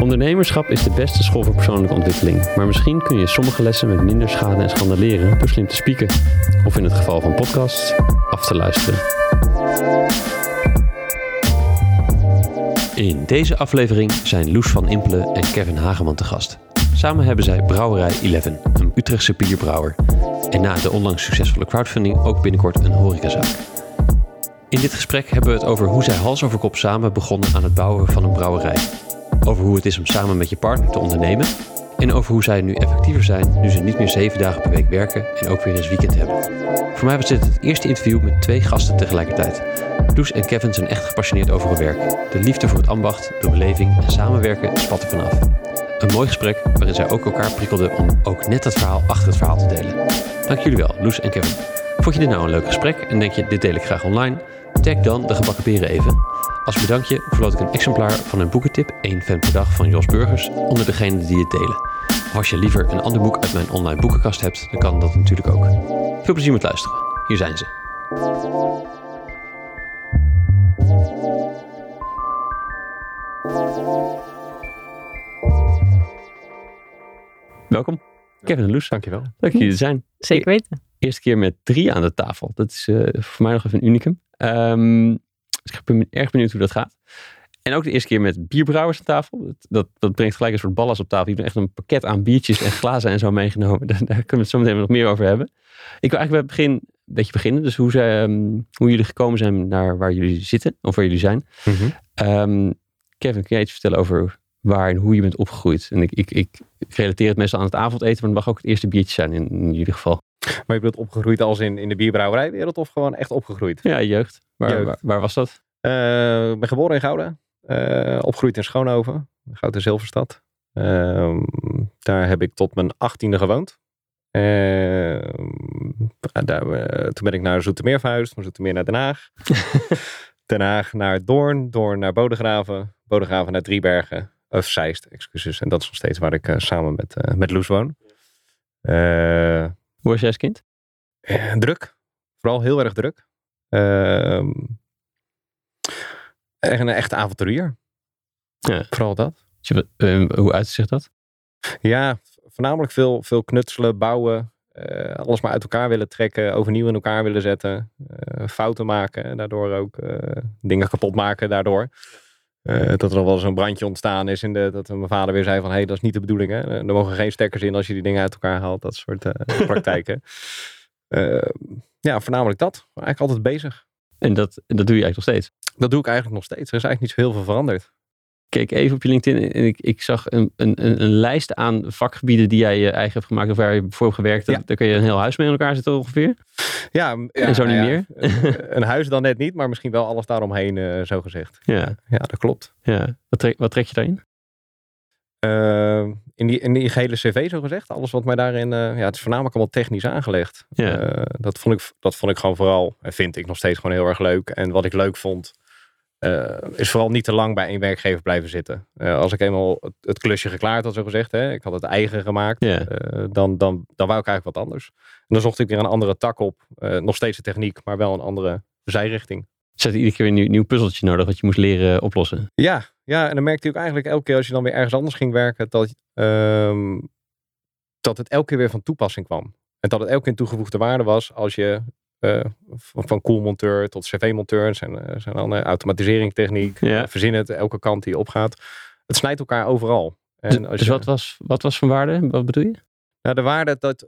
Ondernemerschap is de beste school voor persoonlijke ontwikkeling. Maar misschien kun je sommige lessen met minder schade en schande leren door slim te spieken. Of in het geval van podcasts, af te luisteren. In deze aflevering zijn Loes van Impelen en Kevin Hageman te gast. Samen hebben zij Brouwerij 11, een Utrechtse bierbrouwer. En na de onlangs succesvolle crowdfunding ook binnenkort een horecazaak. In dit gesprek hebben we het over hoe zij hals over kop samen begonnen aan het bouwen van een brouwerij. Over hoe het is om samen met je partner te ondernemen. En over hoe zij nu effectiever zijn nu ze niet meer zeven dagen per week werken en ook weer eens weekend hebben. Voor mij was dit het eerste interview met twee gasten tegelijkertijd. Loes en Kevin zijn echt gepassioneerd over hun werk. De liefde voor het ambacht, de beleving en samenwerken spat er vanaf. Een mooi gesprek waarin zij ook elkaar prikkelden om ook net het verhaal achter het verhaal te delen. Dank jullie wel, Loes en Kevin. Vond je dit nou een leuk gesprek en denk je dit deel ik graag online? Tag dan de gebakken peren even. Als bedankje verloot ik een exemplaar van een boekentip, één fan per dag van Jos Burgers, onder degenen die het delen. Of als je liever een ander boek uit mijn online boekenkast hebt, dan kan dat natuurlijk ook. Veel plezier met luisteren. Hier zijn ze. Welkom, Kevin en Loes. Dankjewel. Leuk jullie er zijn. Zeker weten. Eerste keer met drie aan de tafel. Dat is eh, voor mij nog even een unicum. Ehm, dus ik ben erg benieuwd hoe dat gaat. En ook de eerste keer met bierbrouwers aan tafel. Dat, dat, dat brengt gelijk een soort ballast op tafel. Die hebben echt een pakket aan biertjes en glazen en zo meegenomen. Daar, daar kunnen we het zo meteen nog meer over hebben. Ik wil eigenlijk bij het begin een beetje beginnen. Dus hoe, ze, ehm, hoe jullie gekomen zijn naar waar jullie zitten. Of waar jullie zijn. Ehm, Kevin, kun jij iets vertellen over waar en hoe je bent opgegroeid? En ik, ik, ik, ik relateer het meestal aan het avondeten. Maar het mag ook het eerste biertje zijn in, in ieder geval. Maar je bent opgegroeid als in, in de bierbrouwerijwereld of gewoon echt opgegroeid? Ja, jeugd. Waar, Jeugd. Waar, waar was dat? Eh, ik ben geboren in Gouda. Eh, opgegroeid in Schoonhoven. Gouden Zilverstad. Ehm, daar heb ik tot mijn achttiende gewoond. Ehm, daar, eh, toen ben ik naar Zoetermeer verhuisd. Van Zoetermeer naar Den Haag. Den Haag naar Doorn. Doorn naar Bodegraven. Bodegraven naar Driebergen. Of Zeist, excuses. En dat is nog steeds waar ik samen met, met Loes woon. Hoe was jij als kind? Eh, druk. Vooral heel erg druk. Echt een echte avonturier. Ja. Vooral dat. Dus eh, hoe uitte zich dat? Ja, voornamelijk veel, veel knutselen, bouwen. eh, alles maar uit elkaar willen trekken. Overnieuw in elkaar willen zetten. eh, fouten maken. En daardoor ook dingen kapot maken daardoor. Eh, dat er nog wel eens een brandje ontstaan is. De, dat mijn vader weer zei van... Hé, hey, dat is niet de bedoeling. Hè? Er mogen geen stekkers in als je die dingen uit elkaar haalt. Dat soort eh, praktijken. Eh, ja, voornamelijk dat. Eigenlijk altijd bezig. En dat, dat doe je eigenlijk nog steeds. Dat doe ik eigenlijk nog steeds. Er is eigenlijk niet zo heel veel veranderd. Ik keek even op je LinkedIn en ik, ik zag een, een, een een lijst aan vakgebieden die jij je eigen hebt gemaakt of waar je voor hebt gewerkt. Ja. Daar kun je een heel huis mee in elkaar zetten ongeveer. Ja, ja En zo niet ja, meer? Een, een huis dan net niet, maar misschien wel alles daaromheen, eh zo gezegd. Ja, Ja, dat klopt. ja. Wat, trek, wat trek je daarin? Eh, in, die, in die gehele cv zo gezegd, alles wat mij daarin, eh, ja, het is voornamelijk allemaal technisch aangelegd. Ja. Eh, dat, vond ik, dat vond ik gewoon vooral, en vind ik nog steeds gewoon heel erg leuk. En wat ik leuk vond, eh, is vooral niet te lang bij één werkgever blijven zitten. Eh, als ik eenmaal het, het klusje geklaard had, zo gezegd, hè, ik had het eigen gemaakt, eh, dan, dan, dan wou ik eigenlijk wat anders. En dan zocht ik weer een andere tak op. Nog steeds de techniek, maar wel een andere zijrichting. Had iedere keer een nieuw, nieuw puzzeltje nodig wat je moest leren oplossen. Ja, ja, en dan merkte ik ook eigenlijk elke keer als je dan weer ergens anders ging werken, dat, ehm, dat het elke keer weer van toepassing kwam. En dat het elke keer een toegevoegde waarde was als je eh, van, van koelmonteur tot cv-monteur, zijn, eh, zijn dan automatiseringstechniek, Ja. eh, verzin het, elke kant die opgaat. Het snijdt elkaar overal. En Dus, als dus je- wat, was, wat was van waarde? Wat bedoel je? Nou, de waarde dat,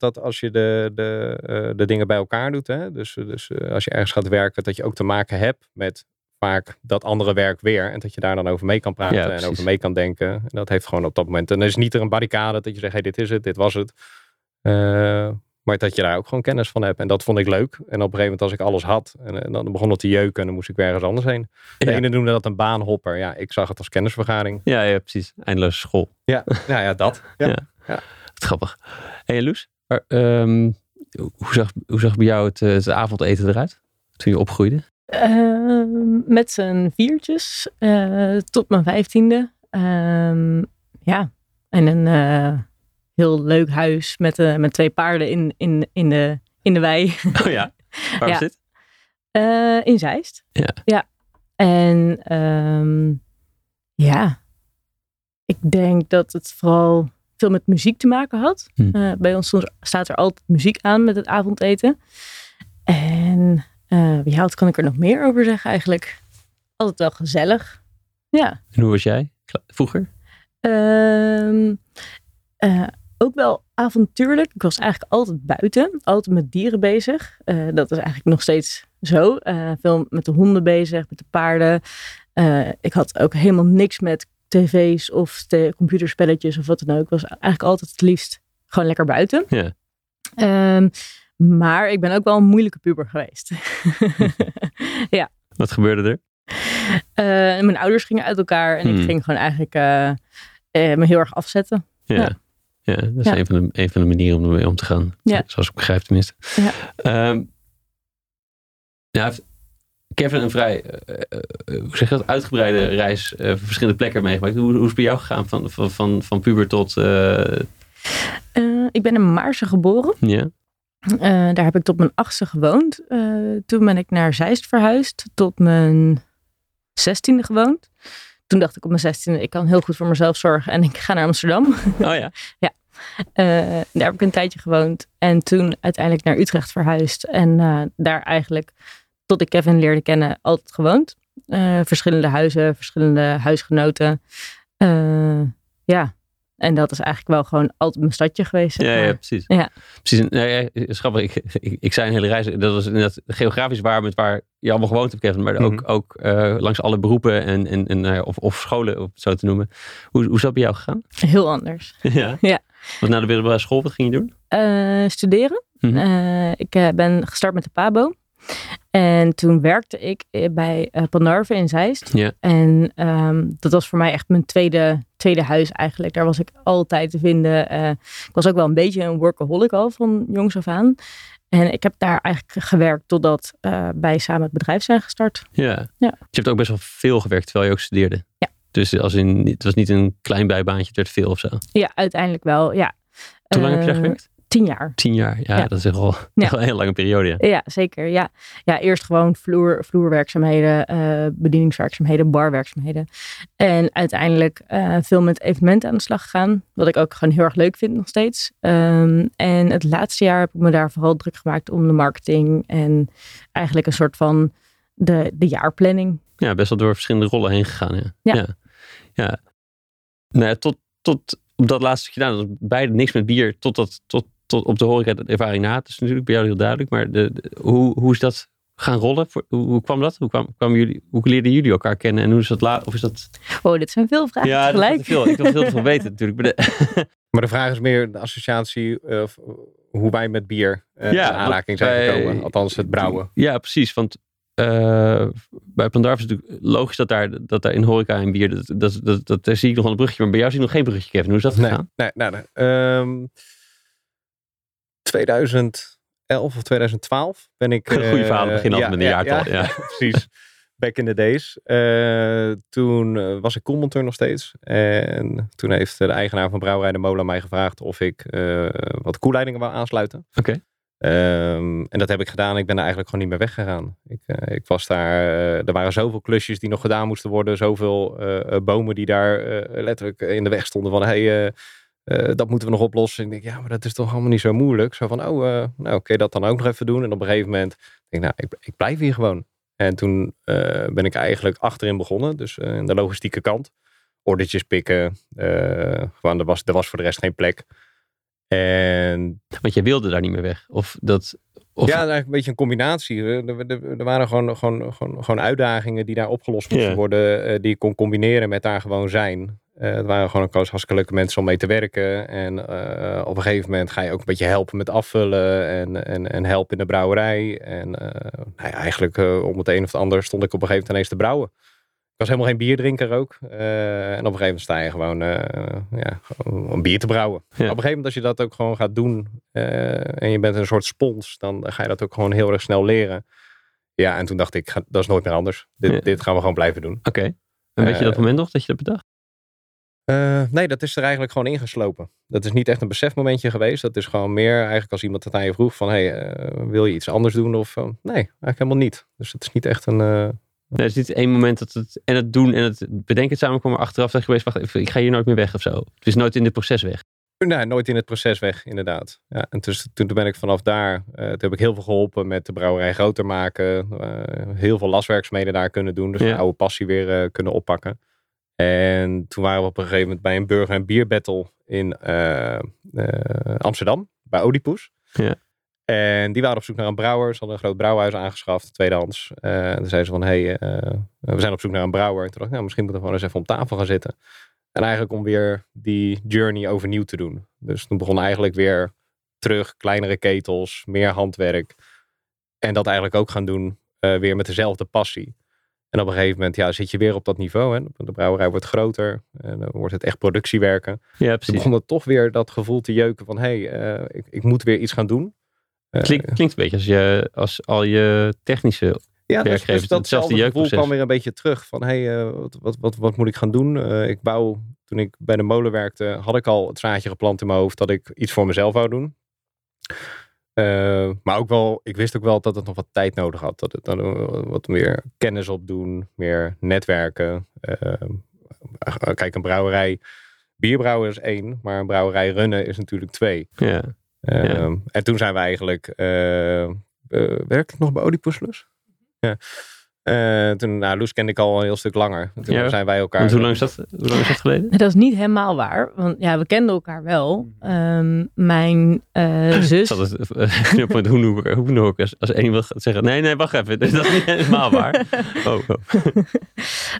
dat als je de, de, de dingen bij elkaar doet, hè, dus, dus als je ergens gaat werken, dat je ook te maken hebt met vaak dat andere werk weer. En dat je daar dan over mee kan praten Ja, en over mee kan denken. En dat heeft gewoon op dat moment. En dan is niet er een barricade dat je zegt, hey, dit is het, dit was het. Maar dat je daar ook gewoon kennis van hebt. En dat vond ik leuk. En op een gegeven moment als ik alles had. En, en dan begon het te jeuken. En dan moest ik weer ergens anders heen. De Ja. ene noemde dat een baanhopper. Ja, ik zag het als kennisvergaring. Ja, ja, precies. Eindeloze school. Ja, nou ja, dat. Ja. Ja. Wat grappig. Hé, hey, Loes, maar, ehm, hoe, zag, hoe zag bij jou het, eh, het avondeten eruit? Toen je opgroeide? Ehm, met z'n viertjes eh, tot mijn vijftiende. Ehm, ja, en een eh, heel leuk huis met, eh, met twee paarden in, in, in, de, in de wei. Oh ja. Waar was Ja. dit? Eh, in Zeist. Ja. Ja. En ehm, ja, ik denk dat het vooral veel met muziek te maken had. Hm. Eh, bij ons staat er altijd muziek aan met het avondeten. En ja, wat kan ik er nog meer over zeggen eigenlijk? Altijd wel gezellig. Ja. En hoe was jij vroeger? Ehm, eh, ook wel avontuurlijk. Ik was eigenlijk altijd buiten, altijd met dieren bezig. Eh, dat is eigenlijk nog steeds zo. Eh, veel met de honden bezig, met de paarden. Eh, ik had ook helemaal niks met tv's of de computerspelletjes of wat dan ook. Ik was eigenlijk altijd het liefst gewoon lekker buiten. Ja. Ehm, maar ik ben ook wel een moeilijke puber geweest. Wat gebeurde er? Mijn ouders gingen uit elkaar en Hmm. ik ging gewoon eigenlijk me heel erg afzetten. Ja. Ja. Ja, dat is Ja. Een, van de, een van de manieren om ermee om te gaan. Ja. Zoals ik begrijp tenminste. Ja. Ja, heeft Kevin een vrij, eh, eh, hoe zeg je dat, uitgebreide reis, eh, verschillende plekken meegemaakt. Hoe, hoe is het bij jou gegaan van, van, van, van puber tot... eh, Eh, ik ben in Maarsen geboren. ja? Eh, daar heb ik tot mijn achtste gewoond. Eh, toen ben ik naar Zeist verhuisd. Tot mijn zestiende gewoond. Toen dacht ik op mijn zestiende, ik kan heel goed voor mezelf zorgen. En ik ga naar Amsterdam. Oh ja. Eh, daar heb ik een tijdje gewoond. En toen uiteindelijk naar Utrecht verhuisd. En eh, daar eigenlijk, tot ik Kevin leerde kennen, altijd gewoond. Eh, verschillende huizen, verschillende huisgenoten. Eh, ja, en dat is eigenlijk wel gewoon altijd mijn stadje geweest. zeg Ja, precies. Ja. precies. Ja, is grappig. Ik, ik, ik zei een hele reis. Dat was inderdaad geografisch waar met waar je allemaal gewoond hebt, Kevin. Maar ook, Mhm. ook eh, langs alle beroepen en, en, en nou ja, of, of scholen, om het zo te noemen. Hoe, hoe is dat bij jou gegaan? Heel anders. ja. Ja. Want na de middelbare school, wat ging je doen? Eh, studeren. Mhm. Eh, ik eh, ben gestart met de PABO. En toen werkte ik bij eh Pandarve in Zeist. Ja. En ehm, dat was voor mij echt mijn tweede, tweede huis eigenlijk. Daar was ik altijd te vinden. Ik was ook wel een beetje een workaholic al van jongs af aan. En ik heb daar eigenlijk gewerkt totdat wij samen het bedrijf zijn gestart. Ja. Ja. Je hebt ook best wel veel gewerkt terwijl je ook studeerde. Ja. Dus als in, het was niet een klein bijbaantje, het werd veel of zo. Ja, uiteindelijk wel. Ja. Hoe lang heb je daar Eh, gewerkt? Tien jaar. Tien jaar. Ja, ja. dat is echt wel Ja. echt wel een hele lange periode. Ja. Ja, zeker. Ja, ja eerst gewoon vloer, vloerwerkzaamheden, eh, bedieningswerkzaamheden, barwerkzaamheden. En uiteindelijk eh, veel met evenementen aan de slag gegaan. Wat ik ook gewoon heel erg leuk vind nog steeds. Ehm, en het laatste jaar heb ik me daar vooral druk gemaakt om de marketing. En eigenlijk een soort van de, de jaarplanning. ja, best wel door verschillende rollen heen gegaan. Ja. Ja. Ja. Nou ja, tot, tot op dat laatste stukje, nou, dat was beide niks met bier, tot, dat, tot, tot op de horeca de ervaring na. Dat is natuurlijk bij jou heel duidelijk. Maar de, de- hoe, hoe is dat gaan rollen? Hoe, hoe kwam dat? Hoe, kwam, kwamen jullie, hoe leerden jullie elkaar kennen? En hoe is dat laat? Of is dat... Oh, dit zijn veel vragen ja, te veel. Ik wil veel te veel weten natuurlijk. Maar de- Maar de vraag is meer de associatie, eh, of, eh, hoe wij met bier eh, Ja, in aanraking zijn wij- gekomen. Althans, het brouwen. Ja, precies. Want eh, bij Pandarf is het natuurlijk logisch dat daar, dat daar in horeca en bier, dat, dat, dat, dat, daar zie ik nog wel een bruggetje. Maar bij jou zie ik nog geen bruggetje, Kevin. Hoe is dat Nee, gegaan? nee, nee. nee. Ehm, 2011 of 2012 ben ik... Goeie eh, verhalen beginnen altijd met een jaartal, ja. precies. Back in the days. Eh, toen was ik koelmonteur nog steeds. En toen heeft de eigenaar van Brouwerij de Molen mij gevraagd of ik wat koelleidingen wou aansluiten. Oké. Ehm, en dat heb ik gedaan. Ik ben er eigenlijk gewoon niet meer weggegaan. Ik, eh, ik was daar. eh, er waren zoveel klusjes die nog gedaan moesten worden. Zoveel eh, bomen die daar letterlijk in de weg stonden. Van hey, dat moeten we nog oplossen. Ik denk, ja, maar dat is toch allemaal niet zo moeilijk. Zo van, oh, nou, je dat dan ook nog even doen? En op een gegeven moment denk ik, nou, ik, ik blijf hier gewoon. En toen ben ik eigenlijk achterin begonnen. Dus in de logistieke kant. Ordertjes pikken. gewoon, er was, er was voor de rest geen plek. En Want jij wilde daar niet meer weg. Of dat. Of, ja, eigenlijk een beetje een combinatie. Er, er, waren gewoon, gewoon, gewoon, gewoon uitdagingen die daar opgelost moesten worden. eh, die ik kon combineren met daar gewoon zijn. Eh, het waren gewoon ook hartstikke leuke mensen om mee te werken. En eh, op een gegeven moment ga je ook een beetje helpen met afvullen en, en, en helpen in de brouwerij. En nou ja, eigenlijk om het een of het ander stond ik op een gegeven moment ineens te brouwen. Was helemaal geen bierdrinker ook. Eh, en op een gegeven moment sta je gewoon, eh, ja, gewoon een bier te brouwen. Op een gegeven moment als je dat ook gewoon gaat doen eh, en je bent een soort spons, dan ga je dat ook gewoon heel erg snel leren. Ja, en toen dacht ik, dat is nooit meer anders. Dit, Ja. dit gaan we gewoon blijven doen. Oké. En weet je dat moment nog dat je dat bedacht? Nee, dat is er eigenlijk gewoon ingeslopen. Dat is niet echt een besefmomentje geweest. Dat is gewoon meer eigenlijk als iemand het aan je vroeg van... Hey, wil je iets anders doen? Of nee, eigenlijk helemaal niet. Dus het is niet echt een... het is niet één moment dat het en het doen en het bedenken samenkomen achteraf zeg je geweest, wacht even, ik ga hier nooit meer weg of zo. Het is nooit in dit proces weg. Nee, nooit in het proces weg, inderdaad. Ja, en dus, toen ben ik vanaf daar, eh, toen heb ik heel veel geholpen met de brouwerij groter maken. eh, heel veel laswerksmeden daar kunnen doen. Dus Ja. een oude passie weer eh, kunnen oppakken. En toen waren we op een gegeven moment bij een burger- en bierbattle in Amsterdam, bij Oedipus. Ja. En die waren op zoek naar een brouwer. Ze hadden een groot brouwhuis aangeschaft, tweedehands. Eh, en toen zeiden ze van, hé, hey, eh, we zijn op zoek naar een brouwer. En toen dacht ik, nou, misschien moeten we gewoon eens even om tafel gaan zitten. En eigenlijk om weer die journey overnieuw te doen. Dus toen begon eigenlijk weer terug, kleinere ketels, meer handwerk. En dat eigenlijk ook gaan doen, eh, weer met dezelfde passie. En op een gegeven moment ja, zit je weer op dat niveau. Hè? De brouwerij wordt groter. En dan wordt het echt productiewerken. Ja, Toen precies. begon het toch weer dat gevoel te jeuken van... hé, hey, eh, ik, ik moet weer iets gaan doen. Eh, Klink, klinkt een beetje als, je, als al je technische ja, dus, werkgevers, dus hetzelfde datzelfde gevoel jeukproces. kwam weer een beetje terug. Van hé, hey, eh, wat, wat, wat, wat moet ik gaan doen? Eh, ik bouw, toen ik bij de molen werkte, had ik al het zaadje geplant in mijn hoofd dat ik iets voor mezelf wou doen. Eh, maar ook wel, ik wist ook wel dat het nog wat tijd nodig had. Dat het dan eh, wat meer kennis opdoen, meer netwerken. Eh, kijk, een brouwerij, bierbrouwen is één, maar een brouwerij runnen is natuurlijk twee. Ja. Ehm, En toen zijn we eigenlijk. eh eh, werkte ik nog bij Oedipus Loes? Ja. Eh, toen, nou, Loes kende ik al een heel stuk langer. Toen Ja. zijn wij elkaar. Want hoe lang is dat, hoe lang is dat geleden? Dat is niet helemaal waar, want ja, we kenden elkaar wel. Ehm, mijn eh, Ik zus, zat het met hoenhoek- als, als één wil zeggen, nee, nee, wacht even, dat is niet helemaal waar. Oh, oh.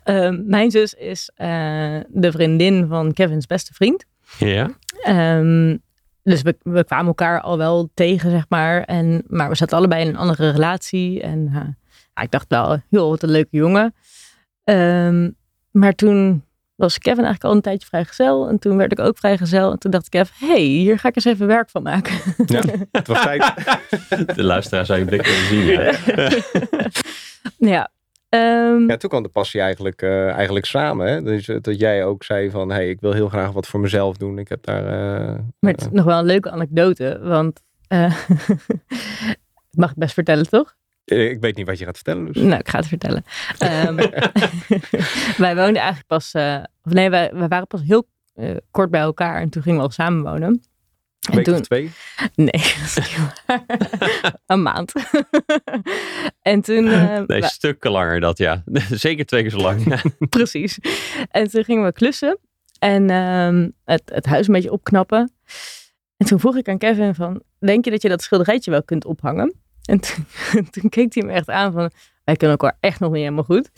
ehm, mijn zus is eh, de vriendin van Kevins beste vriend. Ja, Ehm, dus we, we kwamen elkaar al wel tegen, zeg maar. En, maar we zaten allebei in een andere relatie. En eh, ja, ik dacht wel, joh, wat een leuke jongen. Ehm, maar toen was Kevin eigenlijk al een tijdje vrijgezel. En toen werd ik ook vrijgezel. En toen dacht ik even, hey, hier ga ik eens even werk van maken. Ja, het was tijd. de luisteraar zou je blik willen zien. Ja. ja. Ehm, Ja, toen kwam de passie eigenlijk, eh, eigenlijk samen. Hè? Dus eh, dat jij ook zei van, hey, ik wil heel graag wat voor mezelf doen. Ik heb daar... eh, Maar het is nog wel een leuke anekdote, want uh, mag ik best vertellen, toch? ik weet niet wat je gaat vertellen. Dus. Nou, ik ga het vertellen. Um, wij woonden eigenlijk pas, of nee, wij, wij waren pas heel kort bij elkaar en toen gingen we al samen wonen. En Week toen, of twee? Nee, een maand. en toen... Uh, nee, stukken langer dat, ja. Zeker twee keer zo lang. Precies. En toen gingen we klussen en um, het, het huis een beetje opknappen. En toen vroeg ik aan Kevin van, denk je dat je dat schilderijtje wel kunt ophangen? En toen, toen keek hij me echt aan van, wij kunnen elkaar echt nog niet helemaal goed.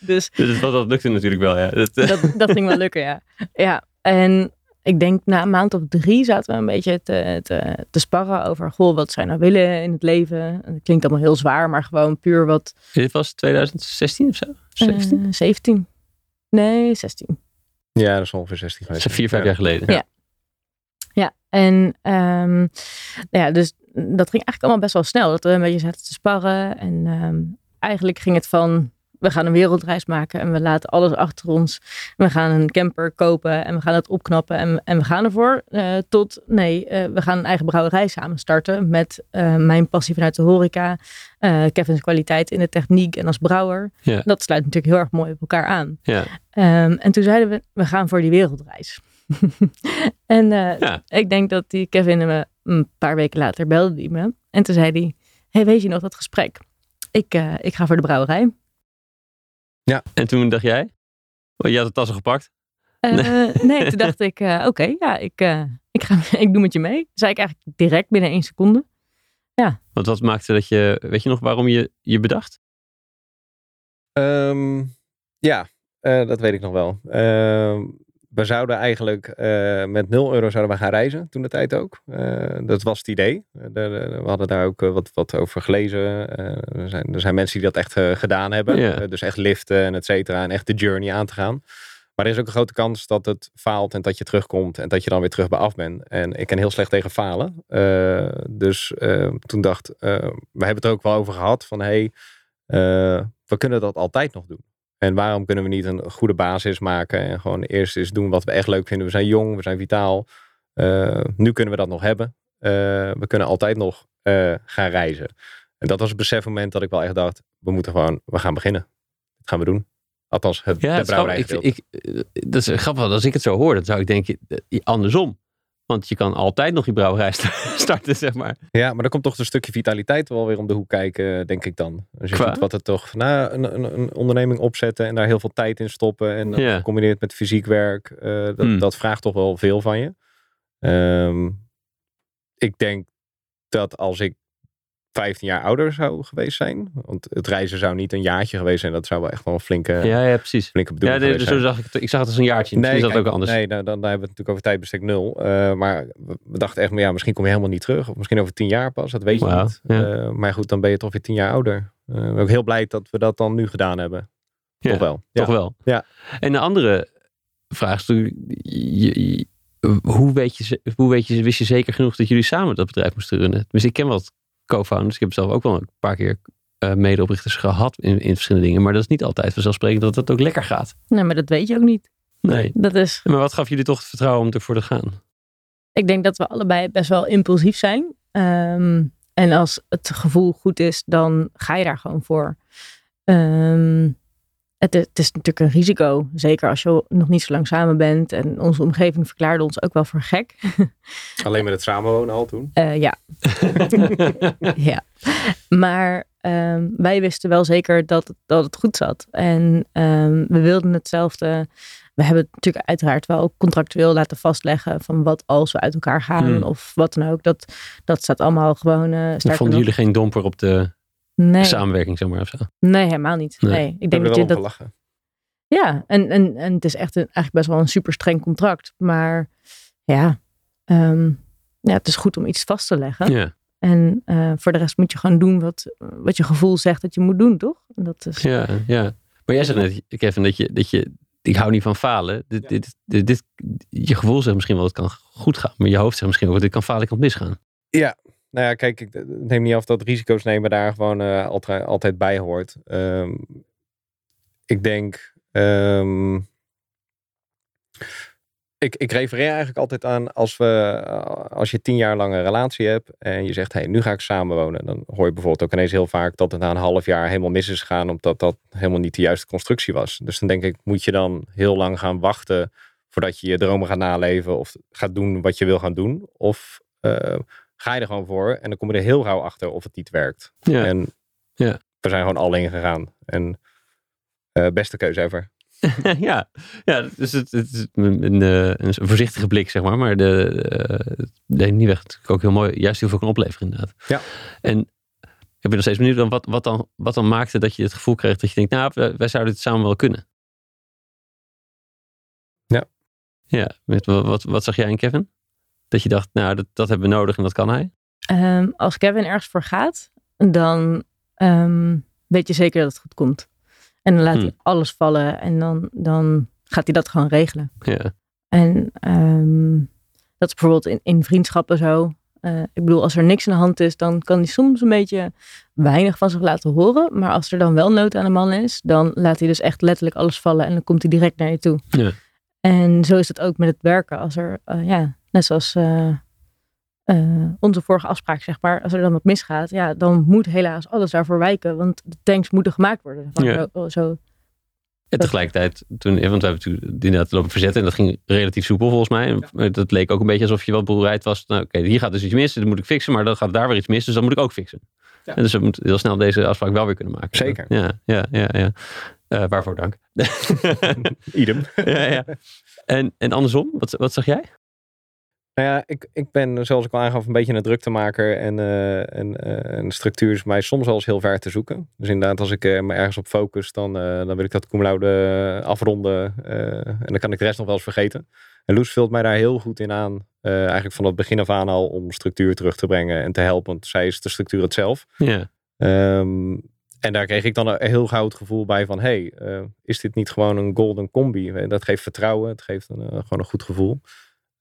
dus dat, dat, lukte natuurlijk wel, ja. Dat, dat, dat ging wel lukken, ja. Ja, en ik denk na een maand of drie zaten we een beetje te, te, te sparren over, goh, wat zij nou willen in het leven. En het klinkt allemaal heel zwaar, maar gewoon puur wat... Dit was 2016 of zo? 17? Uh, 17. Nee, 16. Ja, dat is ongeveer 16 geweest. Dat is vier, vijf ja. jaar geleden. Ja. Ja, en um, ja, dus dat ging eigenlijk allemaal best wel snel. Dat we een beetje zaten te sparren. En um, eigenlijk ging het van, we gaan een wereldreis maken en we laten alles achter ons. We gaan een camper kopen en we gaan het opknappen en, en we gaan ervoor. Uh, tot, nee, uh, we gaan een eigen brouwerij samen starten met uh, mijn passie vanuit de horeca. Kevin's kwaliteit in de techniek en als brouwer. Ja. Dat sluit natuurlijk heel erg mooi op elkaar aan. Ja. Um, en toen zeiden we, we gaan voor die wereldreis. en ja. ik denk dat die Kevin me een paar weken later belde die me. En toen zei hij, hey, weet je nog dat gesprek? Ik, ik ga voor de brouwerij. Ja. En toen dacht jij? Oh, je had de tassen gepakt? Uh, nee. nee, toen dacht ik, oké, okay, ja, ik, ik, ga, ik doe met je mee. Dat zei ik eigenlijk direct binnen één seconde. Ja. Want wat maakte dat je, weet je nog waarom je je bedacht? Um, ja, eh, dat weet ik nog wel. We zouden eigenlijk eh, met 0 euro zouden we gaan reizen, toen de tijd ook. Eh, dat was het idee. Eh, we hadden daar ook wat, wat over gelezen. Er, zijn, er zijn mensen die dat echt gedaan hebben. Dus echt liften en et cetera. En echt de journey aan te gaan. Maar er is ook een grote kans dat het faalt en dat je terugkomt. En dat je dan weer terug bij af bent. En ik ken heel slecht tegen falen. Dus toen dacht, eh, we hebben het er ook wel over gehad. Van hey, we kunnen dat altijd nog doen. En waarom kunnen we niet een goede basis maken en gewoon eerst eens doen wat we echt leuk vinden. We zijn jong, we zijn vitaal. Eh, nu kunnen we dat nog hebben. Eh, we kunnen altijd nog eh, gaan reizen. En dat was het besefmoment dat ik wel echt dacht, we moeten gewoon, we gaan beginnen. Dat gaan we doen. Althans, het, Ja, de brouwerij ik, ik, dat is grappig. Als ik het zo hoor, dan zou ik denken andersom. Want je kan altijd nog je brouwerij sta- starten, zeg maar. Ja, maar dan komt toch een stukje vitaliteit wel weer om de hoek kijken, denk ik dan. Als je Qua? ziet wat het toch, nou, een, een, een onderneming opzetten en daar heel veel tijd in stoppen en Ja. gecombineerd met fysiek werk, eh, dat, Hmm. dat vraagt toch wel veel van je. Ehm, ik denk dat als ik 15 jaar ouder zou geweest zijn, want het reizen zou niet een jaartje geweest zijn, dat zou wel echt wel een flinke, Ja, ja precies. flinke Ja, bedoeling nee, geweest zo zijn. zag ik het. Ik zag het als een jaartje. Misschien is dat kijk, ook anders. Nee, dan, dan, dan hebben we het natuurlijk over tijdbestek nul. Eh, maar we, dachten echt, maar ja, misschien kom je helemaal niet terug. Of misschien over tien jaar pas, dat weet je niet. ja. Eh, maar goed, dan ben je toch weer tien jaar ouder. Eh, ik ben ook heel blij dat we dat dan nu gedaan hebben. Ja, Toch wel. Ja. Toch wel. Ja. En een andere vraag is natuurlijk, hoe, weet je, hoe weet je, wist je zeker genoeg dat jullie samen dat bedrijf moesten runnen? Dus ik ken wat co-founders. Ik heb zelf ook wel een paar keer eh, medeoprichters gehad in, in verschillende dingen. Maar dat is niet altijd vanzelfsprekend dat het ook lekker gaat. Nee, maar dat weet je ook niet. Nee. Dat is, Maar wat gaf jullie toch het vertrouwen om ervoor te gaan? ik denk dat we allebei best wel impulsief zijn. Ehm, en als het gevoel goed is, dan ga je daar gewoon voor. Ehm, het, is- het is natuurlijk een risico. Zeker als je nog niet zo lang samen bent. En onze omgeving verklaarde ons ook wel voor gek. Alleen met het samenwonen al toen. Eh, ja. ja. Maar ehm, wij wisten wel zeker dat, het- dat het goed zat. En ehm, we wilden hetzelfde. We hebben het natuurlijk uiteraard wel contractueel laten vastleggen van wat als we uit elkaar gaan Hmm. of wat dan ook. Dat, dat staat allemaal gewoon. eh Dan sterker vonden nog- jullie geen domper op de nee, samenwerking, zeg maar, of zo? nee, helemaal niet. Nee. Nee. Ik denk dat je wel om dat. gelachen. Ja, en, en, en het is echt een, eigenlijk best wel een super streng contract. Maar ja, ehm, ja, het is goed om iets vast te leggen. Ja. En eh, voor de rest moet je gewoon doen wat, wat je gevoel zegt dat je moet doen, toch? En dat is, Ja, ja. Maar jij zegt net, Kevin, dat je, dat je ik hou niet van falen. Dit, Ja. dit, dit, dit- je gevoel zegt misschien wel, het kan goed gaan. Maar je hoofd zegt misschien ook, dit kan falen, ik kan misgaan. Ja, nou ja, kijk, ik neem niet af dat risico's nemen daar gewoon eh, altijd, bij hoort. Ehm, ik denk, ehm, ik, ik refereer eigenlijk altijd aan als, we, eh, als je tien jaar lang een relatie hebt en je zegt, hey, nu ga ik samenwonen. Dan hoor je bijvoorbeeld ook ineens heel vaak dat het na een half jaar helemaal mis is gegaan, omdat dat helemaal niet de juiste constructie was. Dus dan denk ik, moet je dan heel lang gaan wachten voordat je je dromen gaat naleven of gaat doen wat je wil gaan doen? Of eh, ga je er gewoon voor en dan kom je er heel gauw achter of het niet werkt. Ja. En Ja. we zijn gewoon al in gegaan. En eh, beste keuze ever. ja, ja dus het, het is een, een, eh, een voorzichtige blik, zeg maar. Maar de, eh, het neemt niet weg. Ook heel mooi, juist heel veel kan opleveren, inderdaad. Ja. En ik ben nog steeds benieuwd dan wat, wat, dan, wat dan maakte dat je het gevoel kreeg dat je denkt, nou, wij, wij zouden het samen wel kunnen. Ja. Ja, met, wat, wat, wat zag jij in Kevin? Dat je dacht, nou, dat, dat hebben we nodig en dat kan hij. Ehm, als Kevin ergens voor gaat, dan ehm, weet je zeker dat het goed komt. En dan laat Hmm. hij alles vallen en dan, dan gaat hij dat gewoon regelen. Ja, En ehm, dat is bijvoorbeeld in, in vriendschappen zo. Eh, ik bedoel, als er niks aan de hand is, dan kan hij soms een beetje weinig van zich laten horen. Maar als er dan wel nood aan de man is, dan laat hij dus echt letterlijk alles vallen en dan komt hij direct naar je toe. Ja. En zo is het ook met het werken. Als er, eh, ja, net zoals eh, eh, onze vorige afspraak, zeg maar, als er dan wat misgaat, ja, dan moet helaas alles daarvoor wijken. Want de tanks moeten gemaakt worden. Van Ja. zo, zo. En tegelijkertijd, toen, want we hebben natuurlijk inderdaad lopen verzetten en dat ging relatief soepel volgens mij. En Dat leek ook een beetje alsof je wat bereid was. Nou, oké, hier gaat dus iets mis, dat moet ik fixen, maar dan gaat daar weer iets mis, dus dat moet ik ook fixen. Ja. En dus we moeten heel snel deze afspraak wel weer kunnen maken. Zeker. Ja, ja, ja. ja. Eh, waarvoor dank. Idem. ja, ja. En, en andersom, wat, wat zag jij? Nou ja, ik, ik ben, zoals ik al aangaf, een beetje een druktemaker. En, uh, en, uh, en structuur is mij soms wel eens heel ver te zoeken. Dus inderdaad, als ik uh, me ergens op focus, dan, dan wil ik dat cum laude afronden. en dan kan ik de rest nog wel eens vergeten. En Loes vult mij daar heel goed in aan. eigenlijk van het begin af aan al om structuur terug te brengen en te helpen. Want zij is de structuur het zelf. Ja. Um, en daar kreeg ik dan een heel gauw het gevoel bij van... hey, is dit niet gewoon een golden combi? Dat geeft vertrouwen. Het geeft een, gewoon een goed gevoel.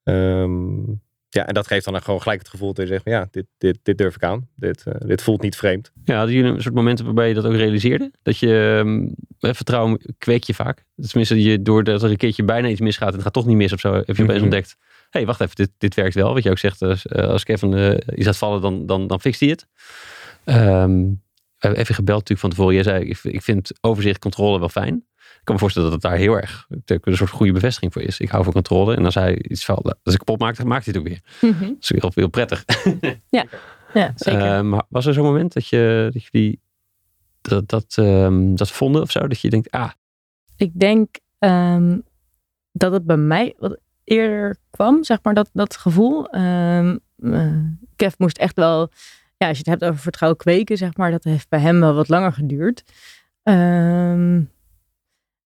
Um, ja, en dat geeft dan gewoon gelijk het gevoel te zeggen: ja, dit, dit, dit durf ik aan. Dit, uh, dit voelt niet vreemd. Ja, hadden jullie een soort momenten waarbij je dat ook realiseerde? Dat je um, vertrouwen kweek je vaak. Tenminste, je, doordat er een keertje bijna iets misgaat en het gaat toch niet mis of zo, heb je opeens mm -hmm. ontdekt: hé, hey, wacht even, dit, dit werkt wel. Wat je ook zegt, als, als Kevin uh, iets laat vallen, dan, dan, dan fixt hij het. Um, we hebben even gebeld natuurlijk van tevoren. Jij zei, ik, ik vind overzicht, controle wel fijn. Ik kan me voorstellen dat het daar heel erg een soort goede bevestiging voor is. Ik hou van controle. En als hij iets valt, als ik kapot maak, dan maakt hij het ook weer. Mm -hmm. Dat is heel, heel prettig. ja, ja zeker. Uh, maar was er zo'n moment dat je, dat jullie dat, dat, um, dat vonden of zo? Dat je denkt, ah. Ik denk um, dat het bij mij wat eerder kwam, zeg maar, dat, dat gevoel. Um, uh, Kev moest echt wel, ja, als je het hebt over vertrouwen kweken, zeg maar, dat heeft bij hem wel wat langer geduurd. Um,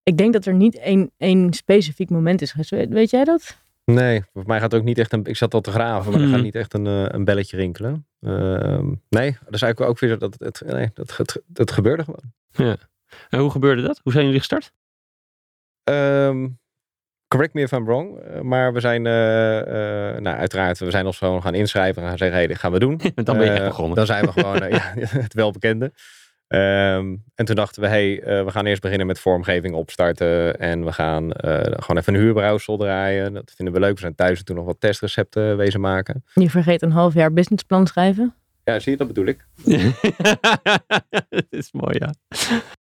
ik denk dat er niet één, één specifiek moment is geweest. Weet, jij dat? Nee, voor mij gaat ook niet echt een. Ik zat al te graven, maar mm. er gaat niet echt een, een belletje rinkelen. Uh, nee, dat is eigenlijk ook weer dat het, nee, dat, het, het gebeurde gewoon. Ja. En hoe gebeurde dat? Hoe zijn jullie gestart? Um, correct me if I'm wrong, maar we zijn, uh, uh, nou uiteraard, we zijn ons gewoon gaan inschrijven en gaan zeggen, hé, hey, dit gaan we doen. dan ben je echt begonnen. Dan zijn we gewoon ja, het welbekende. Um, en toen dachten we, hé, hey, uh, we gaan eerst beginnen met vormgeving opstarten. En we gaan uh, gewoon even een huurbrouwsel draaien. Dat vinden we leuk. We zijn thuis en toen nog wat testrecepten wezen maken. Je vergeet een half jaar businessplan schrijven? Ja, zie je, dat bedoel ik. dat is mooi, ja.